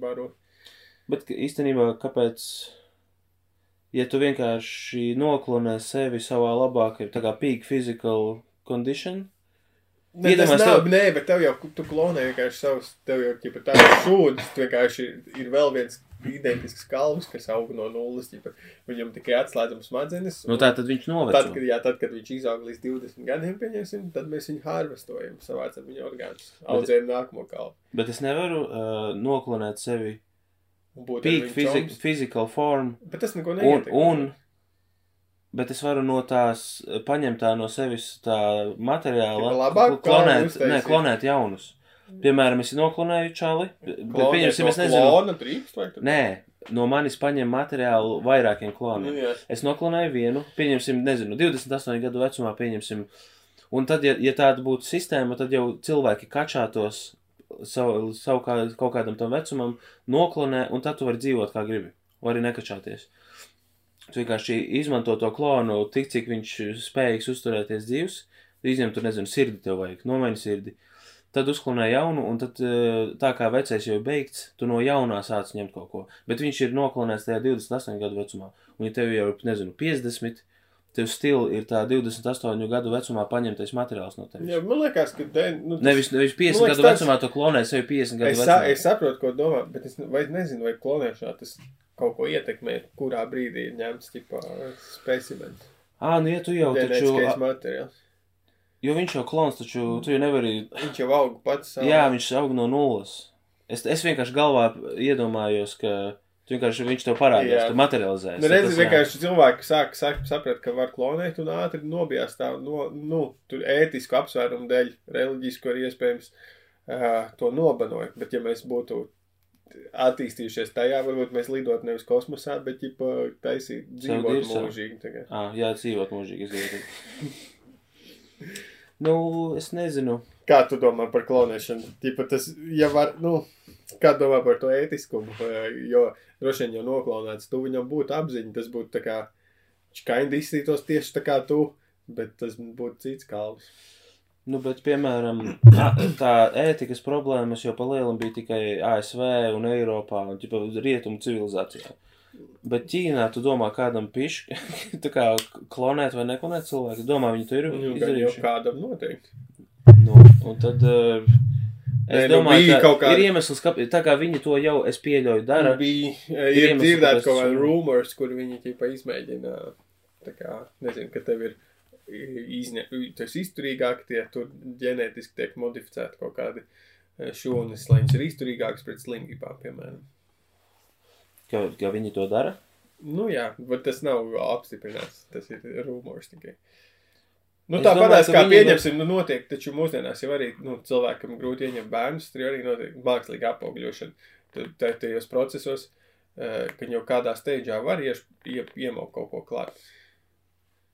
Baro. Bet īstenībā, kāpēc, ja tu vienkārši noklonē sevi savā labākajā, tā kā peak physical condition, Nē, tas Iedomājies, nav, tev- nē, bet tev jau, tu klonē vienkārši savus, tev jau, ja tāds tu vienkārši ir vēl viens identisks kalvs, kas aug no nulles, viņam tikai atslēdzam smadzenes. nu un tā tad viņš Tad, noveco. kad, jā, tad, kad viņš izaug līdz 20 gadiem, pieņemsim, tad mēs viņu harvestojam, savācam viņa orgānus, audzējam nākamo kalvu. Bet es nevaru uh, noklonēt sevi un peak čoms. physical form, Bet tas neko un, neietekmē. un, bet es varu no tās, eh, paņemt tā no sevis tā materiāla, labāk klonēt, ne, klonēt jaunus. Piemēram, es noklonēju Klonēt pieņemsim, es nezinu, Klona drīkst vai nē, no manis paņem materiālu vairākiem Nu, kloniem. jā. Es noklonēju vienu, pieņemsim, nezinu, 28 gadu vecumā pieņemsim. Un tad, ja, ja tāda būtu sistēma, tad jau cilvēki kačātos savu, savu kā, kaut kādam tam vecumam, noklonē, un tad tu vari dzīvot kā gribi. Vai arī nekačāties. Tu vienkārši izmanto to klonu tik, cik viņš spējīgs uzturēties dzīves. Izņem tur, nezinu, sirdi tev vajag, nomaini sirdi. Tad uzklonē jaunu, un tad eh, tā kā vecais jau ir beigts, tu no jaunā sāc ņemt kaut ko. Bet viņš ir noklonēts tajā 28 gadu vecumā. Un ja tev jau ir, nezinu, 50, tev stila ir tā 28 gadu vecumā paņemtais materiāls no tevis. Jā, man liekas, ka te, nu, tas- Nevis, nevis 50 Man liekas, gadu vecumā tu klonē sevi 50 gadu Es, sa, vecumā. es saprotu, ko domā, bet es vai, nezinu, vai klonēšanā tas kaut ko ietekmē, kurā brīdī ir ņemts tipā specimens. Ā, nu ja tu jau taču, materiāls. Jo viņš jau klons, taču tu jau nevari Viņš jau aug pats savā. Jā, viņš aug no nulles. Es, es vienkārši galvā iedomājos, ka tu vienkārši viņš tev parādīs, tu materializēsi. Nu, redzi, vienkārši cilvēki sāk, sāk saprast, ka var klonēt un ātri nobijās tā, no, nu, tur ētisku apsvērumu dēļ, reliģisku arī iespējams uh, to nobanoja. Bet ja mēs būtu attīstījušies tajā, varbūt mēs lidot nevis kosmosā, bet ķipa taisīt dzīvot mūžīgi. tagad. Ā, jā, dzīvot mūžīgi. nu, es nezinu. Kā tu domā par klonēšanu? Ķipa tas, ja var, nu, Kā domā par to ētiskumu? Jo droši vien jau noklonēts, tu viņam būtu apziņa, tas būtu tā kā, viņš kaindi izsītos tieši tā kā tu, bet tas būtu cits kalvs. Nu, bet, piemēram, tā ētikas problēmas jau palielam bija tikai ASV un Eiropā un ķipa, rietumu civilizācijā. Bet Ķīnā, tu domā, kādam pišķi, tā kā klonēt vai neklonēt cilvēku, domā, viņi to ir Nu, gan jau izdarījuši. kādam noteikti. Nu, un tad, uh, es Nē, nu, domāju, bija ka kāda- ir iemesls, ka, tā kā viņi to jau, es pieļauju, dara. Bija, Ir ir iemesli, dzirdēt kaut kādi rumors, kur viņi ķipa izmēģina, tā kā, nezinu, ka tev ir izņē, tas izturīgāk, tie tur ģenētiski tiek modificēti kaut kādi eh, šūnas, lai viņš ir izturīgāks pret slimībām, piemēram. Ka, ka viņi to dara? Nu jā, bet tas nav apstiprināts, tas ir rumors tikai. Nu, Es tā domāju, padās, ka kā pieņemsim, nu, notiek, taču mūsdienās jau arī, nu, cilvēkam grūti ieņemt bērnus, tur arī notiek mākslīga apaugļošana. Tā- tajos procesos, eh, ka jau kādā steidžā var ieš, ie, iemaukt kaut ko klāt.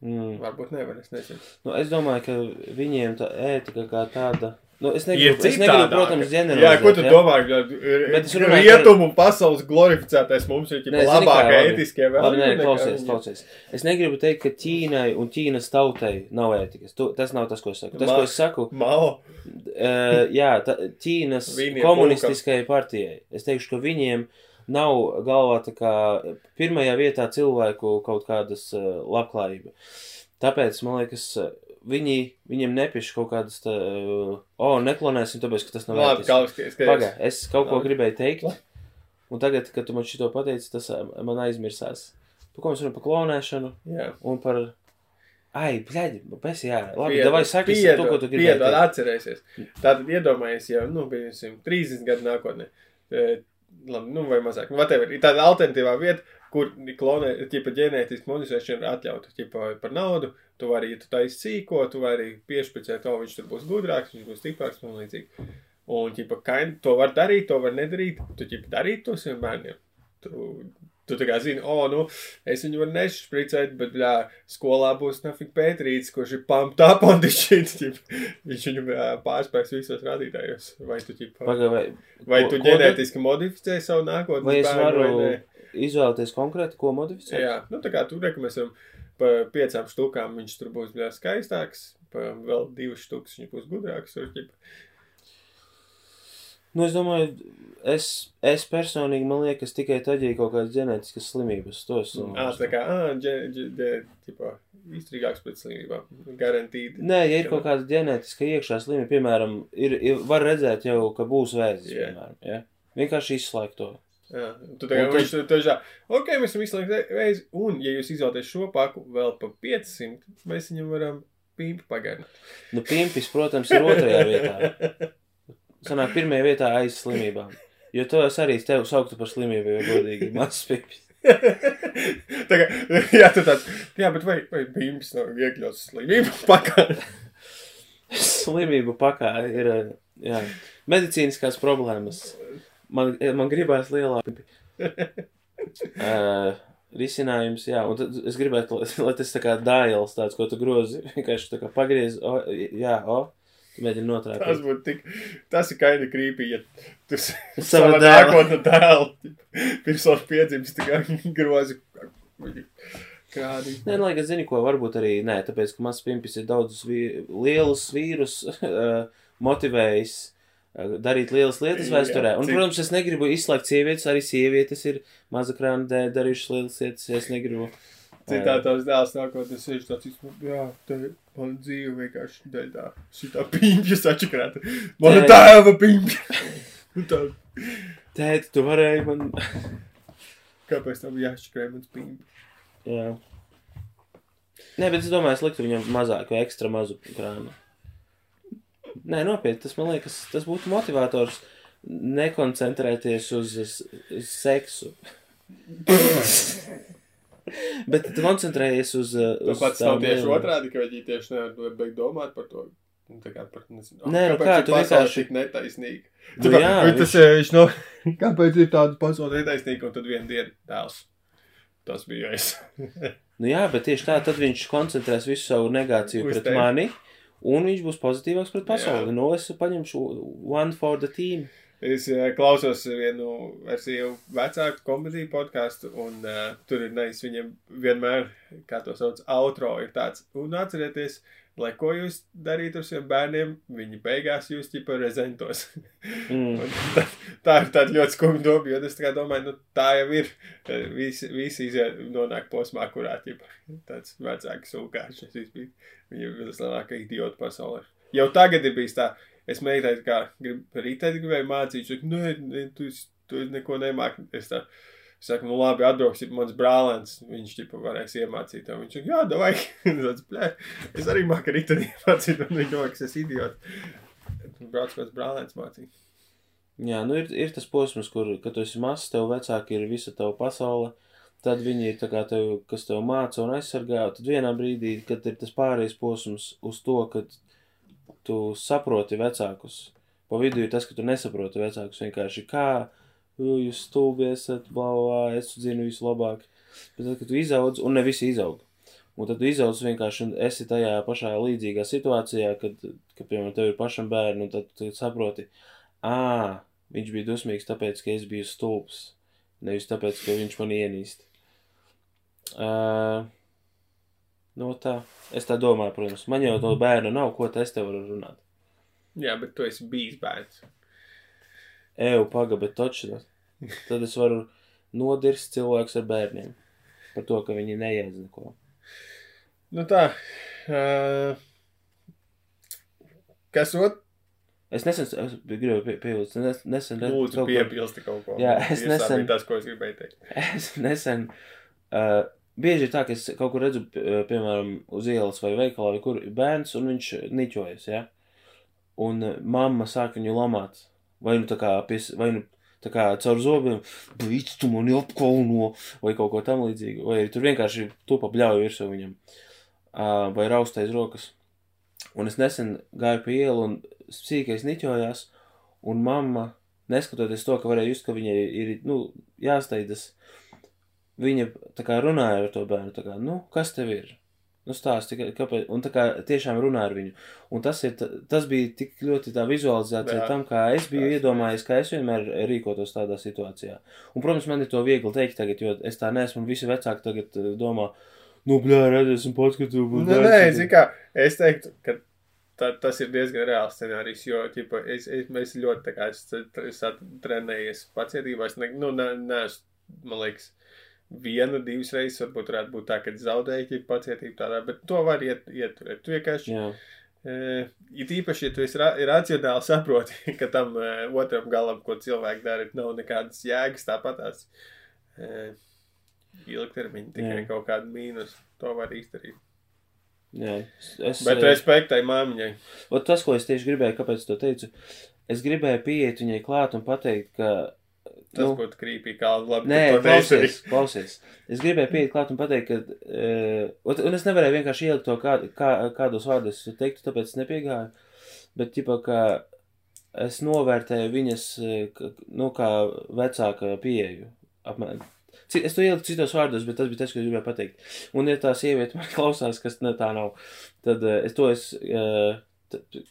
Mm. Varbūt nevar, es nezinu. Nu, es domāju, ka viņiem tā ētika kā tāda. Nu, es negribu, es negribu protams, ģeneralizēt. Jā, ko tu ja? domā? Bet es runāju par- Rietumu un pasaules glorificētais mums ir kā, labākie ētiskie Labi, nē, klausies, klausies. Es negribu teikt, ka Ķīnai un Ķīnas tautai nav ētikas. Tu, tas nav tas, ko es saku. Tas, Ma- ko es saku, Mao. uh, jā, ta, Ķīnas Viņiem komunistiskajai partijai. Es teikšu, ka viņiem nav galvā tā kā pirmajā vietā cilvēku kaut kādas uh, labklājība. Tāpēc, man liekas, viņi, viņiem nepieš kaut kādas, tā, uh, o, neklonēsim, tāpēc, ka tas nav Labi, kā es kaut ko gribēju teikt, un tagad, kad tu man šito pateici, tas ā, man aizmirsās. Par ko mēs runājam par klonēšanu Jā. un par... Ai, bļaļ, pēc jā, labi, Piedod, davai saki piedod, to, ko tu gribēji teikt. atcerēsies. Tātad iedomājies jau, nu, piemēram, 30 gadu nākotnē. E, Labi, nu, vai mazāk. Nu, whatever. Ir tāda alternatīvā vieta, kur klonē, ķipa ģenētiski modificēšana ir atļauta, ķipa par naudu. Tu vari, ja tu taisi sīko, tu vari piešpicēt, o, viņš tur būs gudrāks, viņš būs stiprāks un līdzīgi. Un, ķipa, kain, to var darīt, to var nedarīt. Tu, ķipa, darīt to saviem bērniem. Tu, tu tā kā zini, o, nu, es viņu varu nešpricēt, bet, bļā, skolā būs nafik Pētrīts, kurš ir pumped up on this shit, ķip. Viņš viņu bļā, pārspēks visos rādītājos. Vai tu, ķipa, Paga, vai, vai tu ģenētiski modificē savu nākotnes Vai es bērnu, varu vai izvēlēties konkrēti, ko modificēt? Jā, nu tā kā tu reki, mēs esam pa piecām štukām, viņš tur būs bļā, skaistāks, pa vēl divas štukas viņš būs gudrāks. Nu, es domāju, es, es personīgi, man liekas, tikai tad, ja ir kaut kādas ģenētiskas slimības, es Ā, tā kā, izturīgāks pret slimībām. Garantīti. Nē, ja ir kaut kāda ģenētiska iekšā slimība, piemēram, ir, ir, var redzēt jau, ka būs vēzis, Jā. piemēram, ja? Vienkārši izslēgt to. Jā, tu kā Un viņš tur tā, ok, mēs esam izslēgti reizi, un, ja jūs izvēlaties šo paku vēl pa 500, mēs viņam varam pīmpi pagarināt. Nu, pimpis, protams, ir otrajā vietā. Sanāk, pirmajā vietā aiz slimībām. Jo to es arī tevi sauktu par slimību, jo godīgi mazs pimpis. tā kā, jā, tu tāds, jā, bet vai, vai pīmpis nav iekļauts slimību pakā? Slimību pakā ir, jā, medicīniskās problēmas. Man, man gribās lielāku uh, risinājums, jā, un tad es gribētu, lai, lai tas tā kā dājals tāds, ko tu grozi, vienkārši tā kā pagriez, o, jā, o, tu mēģini Tas notrāpīt. būtu tik, tas ir kaini krīpī, ja tu s- Sava savu dēla. nākotnu dēlu, pirms savas piedzimst, tā kā grozi kādi. Nē, lai gan zini, ko varbūt arī nē, tāpēc, ka mazs pimpis ir daudzus vī, lielus vīrus uh, motivējis uh, darīt lielas lietas vēsturē. Un, protams, es negribu izslēgt sievietes, arī sievietes ir maza krāna dēļ darījušas lielas lietas, es negribu. Citā tās dēls nākotnē sēž tāds, izsmē, jā, tā ir mana dzīve vienkārši dēļ tā, šitā pīmpja sačakrāta. Mana Tē. tēva. Un tā, Tēt, tu varēji man. kāpēc tam jāšķakrē mans pīmpja? Jā. Nē, bet es domāju, es liktu viņam mazāku, ekstra mazu krānu. Nē, nopietni, tas man liekas, tas būtu motivators nekoncentrēties uz, uz, seksu. Bet tu koncentrējies uz. Tu uz pats tām nav tieši otrādi, ka viņi tieši nevar beigt domāt par to. Nu, Tā kā par, nezinu, Nē, nu kā, tu vienkārši- tik netaisnīga. Nu Nu, jā, jā, tas ir, viņš no, kāpēc ir tāda pasaule netaisnīga, un tad vienu dienu tēls. Tas bija es. Nu jā, bet tieši tā, tad viņš koncentrēs visu savu negāciju Uz pret tevi. mani, un viņš būs pozitīvāks pret pasauli. Jā. Nu, es paņemšu one for the team. Es uh, klausos vienu ar sievu vecāku komēdiju podkāstu, un uh, tur ir nevis viņam vienmēr, kā to sauc, outro ir tāds, un atcerieties, lai ko jūs darītu ar saviem bērniem, viņi beigās jūs ķipa rezentos. Mm. Tā, tā ir tāda ļoti skumja doma, jo es domāju, nu tā jau ir. Visi, visi iziet, nonāk posmā, kurā ķipa tāds vecāks sūkāšs. Viņa ir vislielākā idiota pasaulē. Jau tagad ir bijis tā, es mēģināju, kā grib, rītēt gribēju mācīt, šak, nē, nē, tu, tu neko nemāki. Es tā, es saku, nu labi, atbrauks, mans brālēns, viņš ķipa varēs iemācīt. Un viņš saka, jā, davai, tāds, blē, es arī māku rītēt iemācīt, un viņš domā, ka es idiots. Brauc pēc brālēns mācīt. Jā, nu ir, ir tas posms, kur, kad tu esi mazs, tev vecāki ir visa tava pasaule, tad viņi ir tā kā tev, kas tev māca un aizsargā, tad vienā brīdī, kad ir tas pārējais posms uz to, kad tu saproti vecākus, pa vidu ir tas, ka tu nesaproti vecākus vienkārši kā, "Jū, jūs stulbi esat, bla, bla, es zinu visu labāk, bet tad, kad tu izaudz, un ne visi izaug, un tad tu izaudz vienkārši un esi tajā pašā līdzīgā situācijā, kad, kad piemēram, tev ir pašam bērni, un tad tu saproti, Ā, viņš bija dusmīgs tāpēc, ka es biju stulbs. Nevis tāpēc, ka viņš man ienīst. Uh, nu tā, es tā domāju, protams. Man jau no bērna nav, ko te es te varu runāt. Jā, bet tu esi bijis bērns. Eju, paga, bet toči. Tad es varu nodirst cilvēks ar bērniem. Par to, ka viņi neiedz neko. Nu tā. Uh, kas ot? Es nesen, es gribēju pie, piebilst, nes, nesen, Lūdzu, kaut piebilsti kaut ko. Jā, es Tiesā bija nesen- Tas, ko es gribēju teikt. Es nesen, uh, bieži ir tā, ka es kaut kur redzu, pie- piemēram, uz ielas vai veikalā, vai kur ir bērns, un viņš niķojas, ja? Un mamma sāk viņu lamāt. Vai nu tā kā, pies, vai nu tā kā caur zobiem, blīc, tu mani apkauno, vai kaut ko tam līdzīgu. Vai arī tur vienkārši tupa bļauju virsū viņam. Uh, vai raustais rokas. Un es nesen gāju pa ielu un sīkais niķojās, un mamma, neskatoties to, ka varēja just, ka viņai ir, nu, jāsteidzas, viņa tā kā runāja ar to bērnu, tā kā, nu, kas tev ir? Nu, stāsti, kāpēc, un tā kā tiešām runāja ar viņu. Un tas, ir, ta- tas bija tik ļoti tā vizualizācija Jā. tam, kā es biju Tas- iedomājies, kā es vienmēr rīkotos tādā situācijā. Un, protams, man ir to viegli teikt tagad, jo es tā neesmu, un visi vecāki tagad eh, domā, nu, bļā, redz, esmu pats, ka tu būsi. Nu, nē, zini kā, es teiktu, ka tā, tas ir diezgan reāls scenārijs, jo, ķipa, es, es, mēs ļoti, tā kā, es, es trenējies pacietībā, es, ne, nu, ne, neesmu, man liekas, vienu, divas reizes varbūt varētu būt tā, ka zaudēji pacietību tādā, bet to var iet, ieturēt. Tu vienkārši, Jā, Uh, it īpaši, ja tu esi ra racionāli saproti, ka tam uh, otram galam, ko cilvēki dara, nav nekādas jēgas tāpatās. Uh, ilgtermiņā tikai Jā. kaut kāda mīnus. To var izdarīt. jā. Es, Bet respektai māmiņai. Tas, ko es tieši gribēju, kāpēc to teicu, es gribēju pieiet viņai klāt un pateikt, ka. Tas nu, būtu krīpīgi, kā labi. Nē, klausies, klausies. Es gribēju pieiet klāt un pateikt, ka. Uh, un es nevarēju vienkārši ielikt to, kā, kā, kādos vārdos es teiktu, tāpēc nepiegāju. Bet, tipā, ka es novērtēju viņas, eh, nu, kā vecāka pieeju. Apmēram. Es to ieliku citos vārdos, bet tas bija tas, ko es gribēju pateikt. Un, ja tā sieviete man klausās, kas ne tā nav, tad uh, es to es, uh,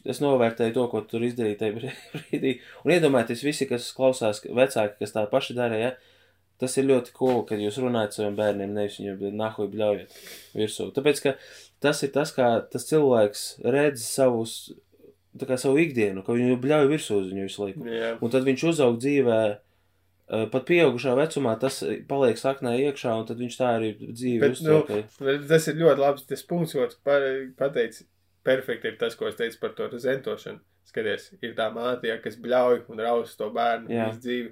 es novērtēju to, ko tur izdarīja tajā brīdī. Un iedomājieties, visi, kas klausās, vecāki, kas tā paši dara, ja, tas ir ļoti cool, kad jūs runājat saviem bērniem, nevis viņiem nahuj bļaujat virsū. Tāpēc, ka tas ir tas, kā tas cilvēks redz savus, tā kā savu ikdienu, ka viņu bļauj virsū uz viņu visu laiku. Jā. Un tad viņš uzaug dzīvē, pat pieaugušā vecumā, tas paliek saknē iekšā, un tad viņš tā arī uztver. nu, Tas ir ļoti labs. Tas punkts, ko tu pa- pateici, perfekti ir tas, ko es teicu par to rezentošanu. Skaties, ir tā māte, ja, kas bļauj un raus to bērnu Jā. visu dzīvi.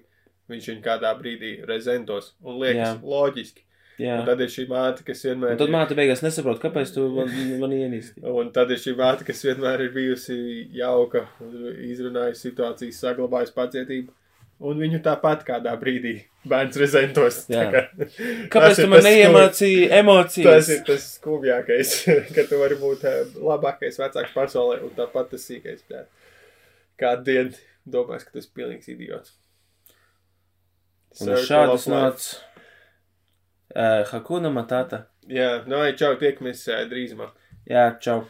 Viņš viņu kādā brīdī rezentos un liekas Jā. loģiski. Jā. Un tad ir šī māte, kas vienmēr Un tad māte beigās nesaprot, kāpēc tu man, man ienīsti. Un tad ir šī māte, kas vienmēr ir bijusi jauka, izrunājusi situācijas, saglabājusi pacietību. Un viņu tāpat kādā brīdī bērns rezentos. Kā- Kāpēc tas tu man tas neiemācīji Tas emocijas? ir tas skumjākais, ka tu vari būt eh, labākais vecāks pasaulē un tāpat tas sīkais. Jā. Kādu dienu domās, ka tas ir pilnīgs idiots. Un šādas nots. Uh, Hakuna Matata. Jā, no, čau, tiekamies eh, drīzumā. Jā, čau.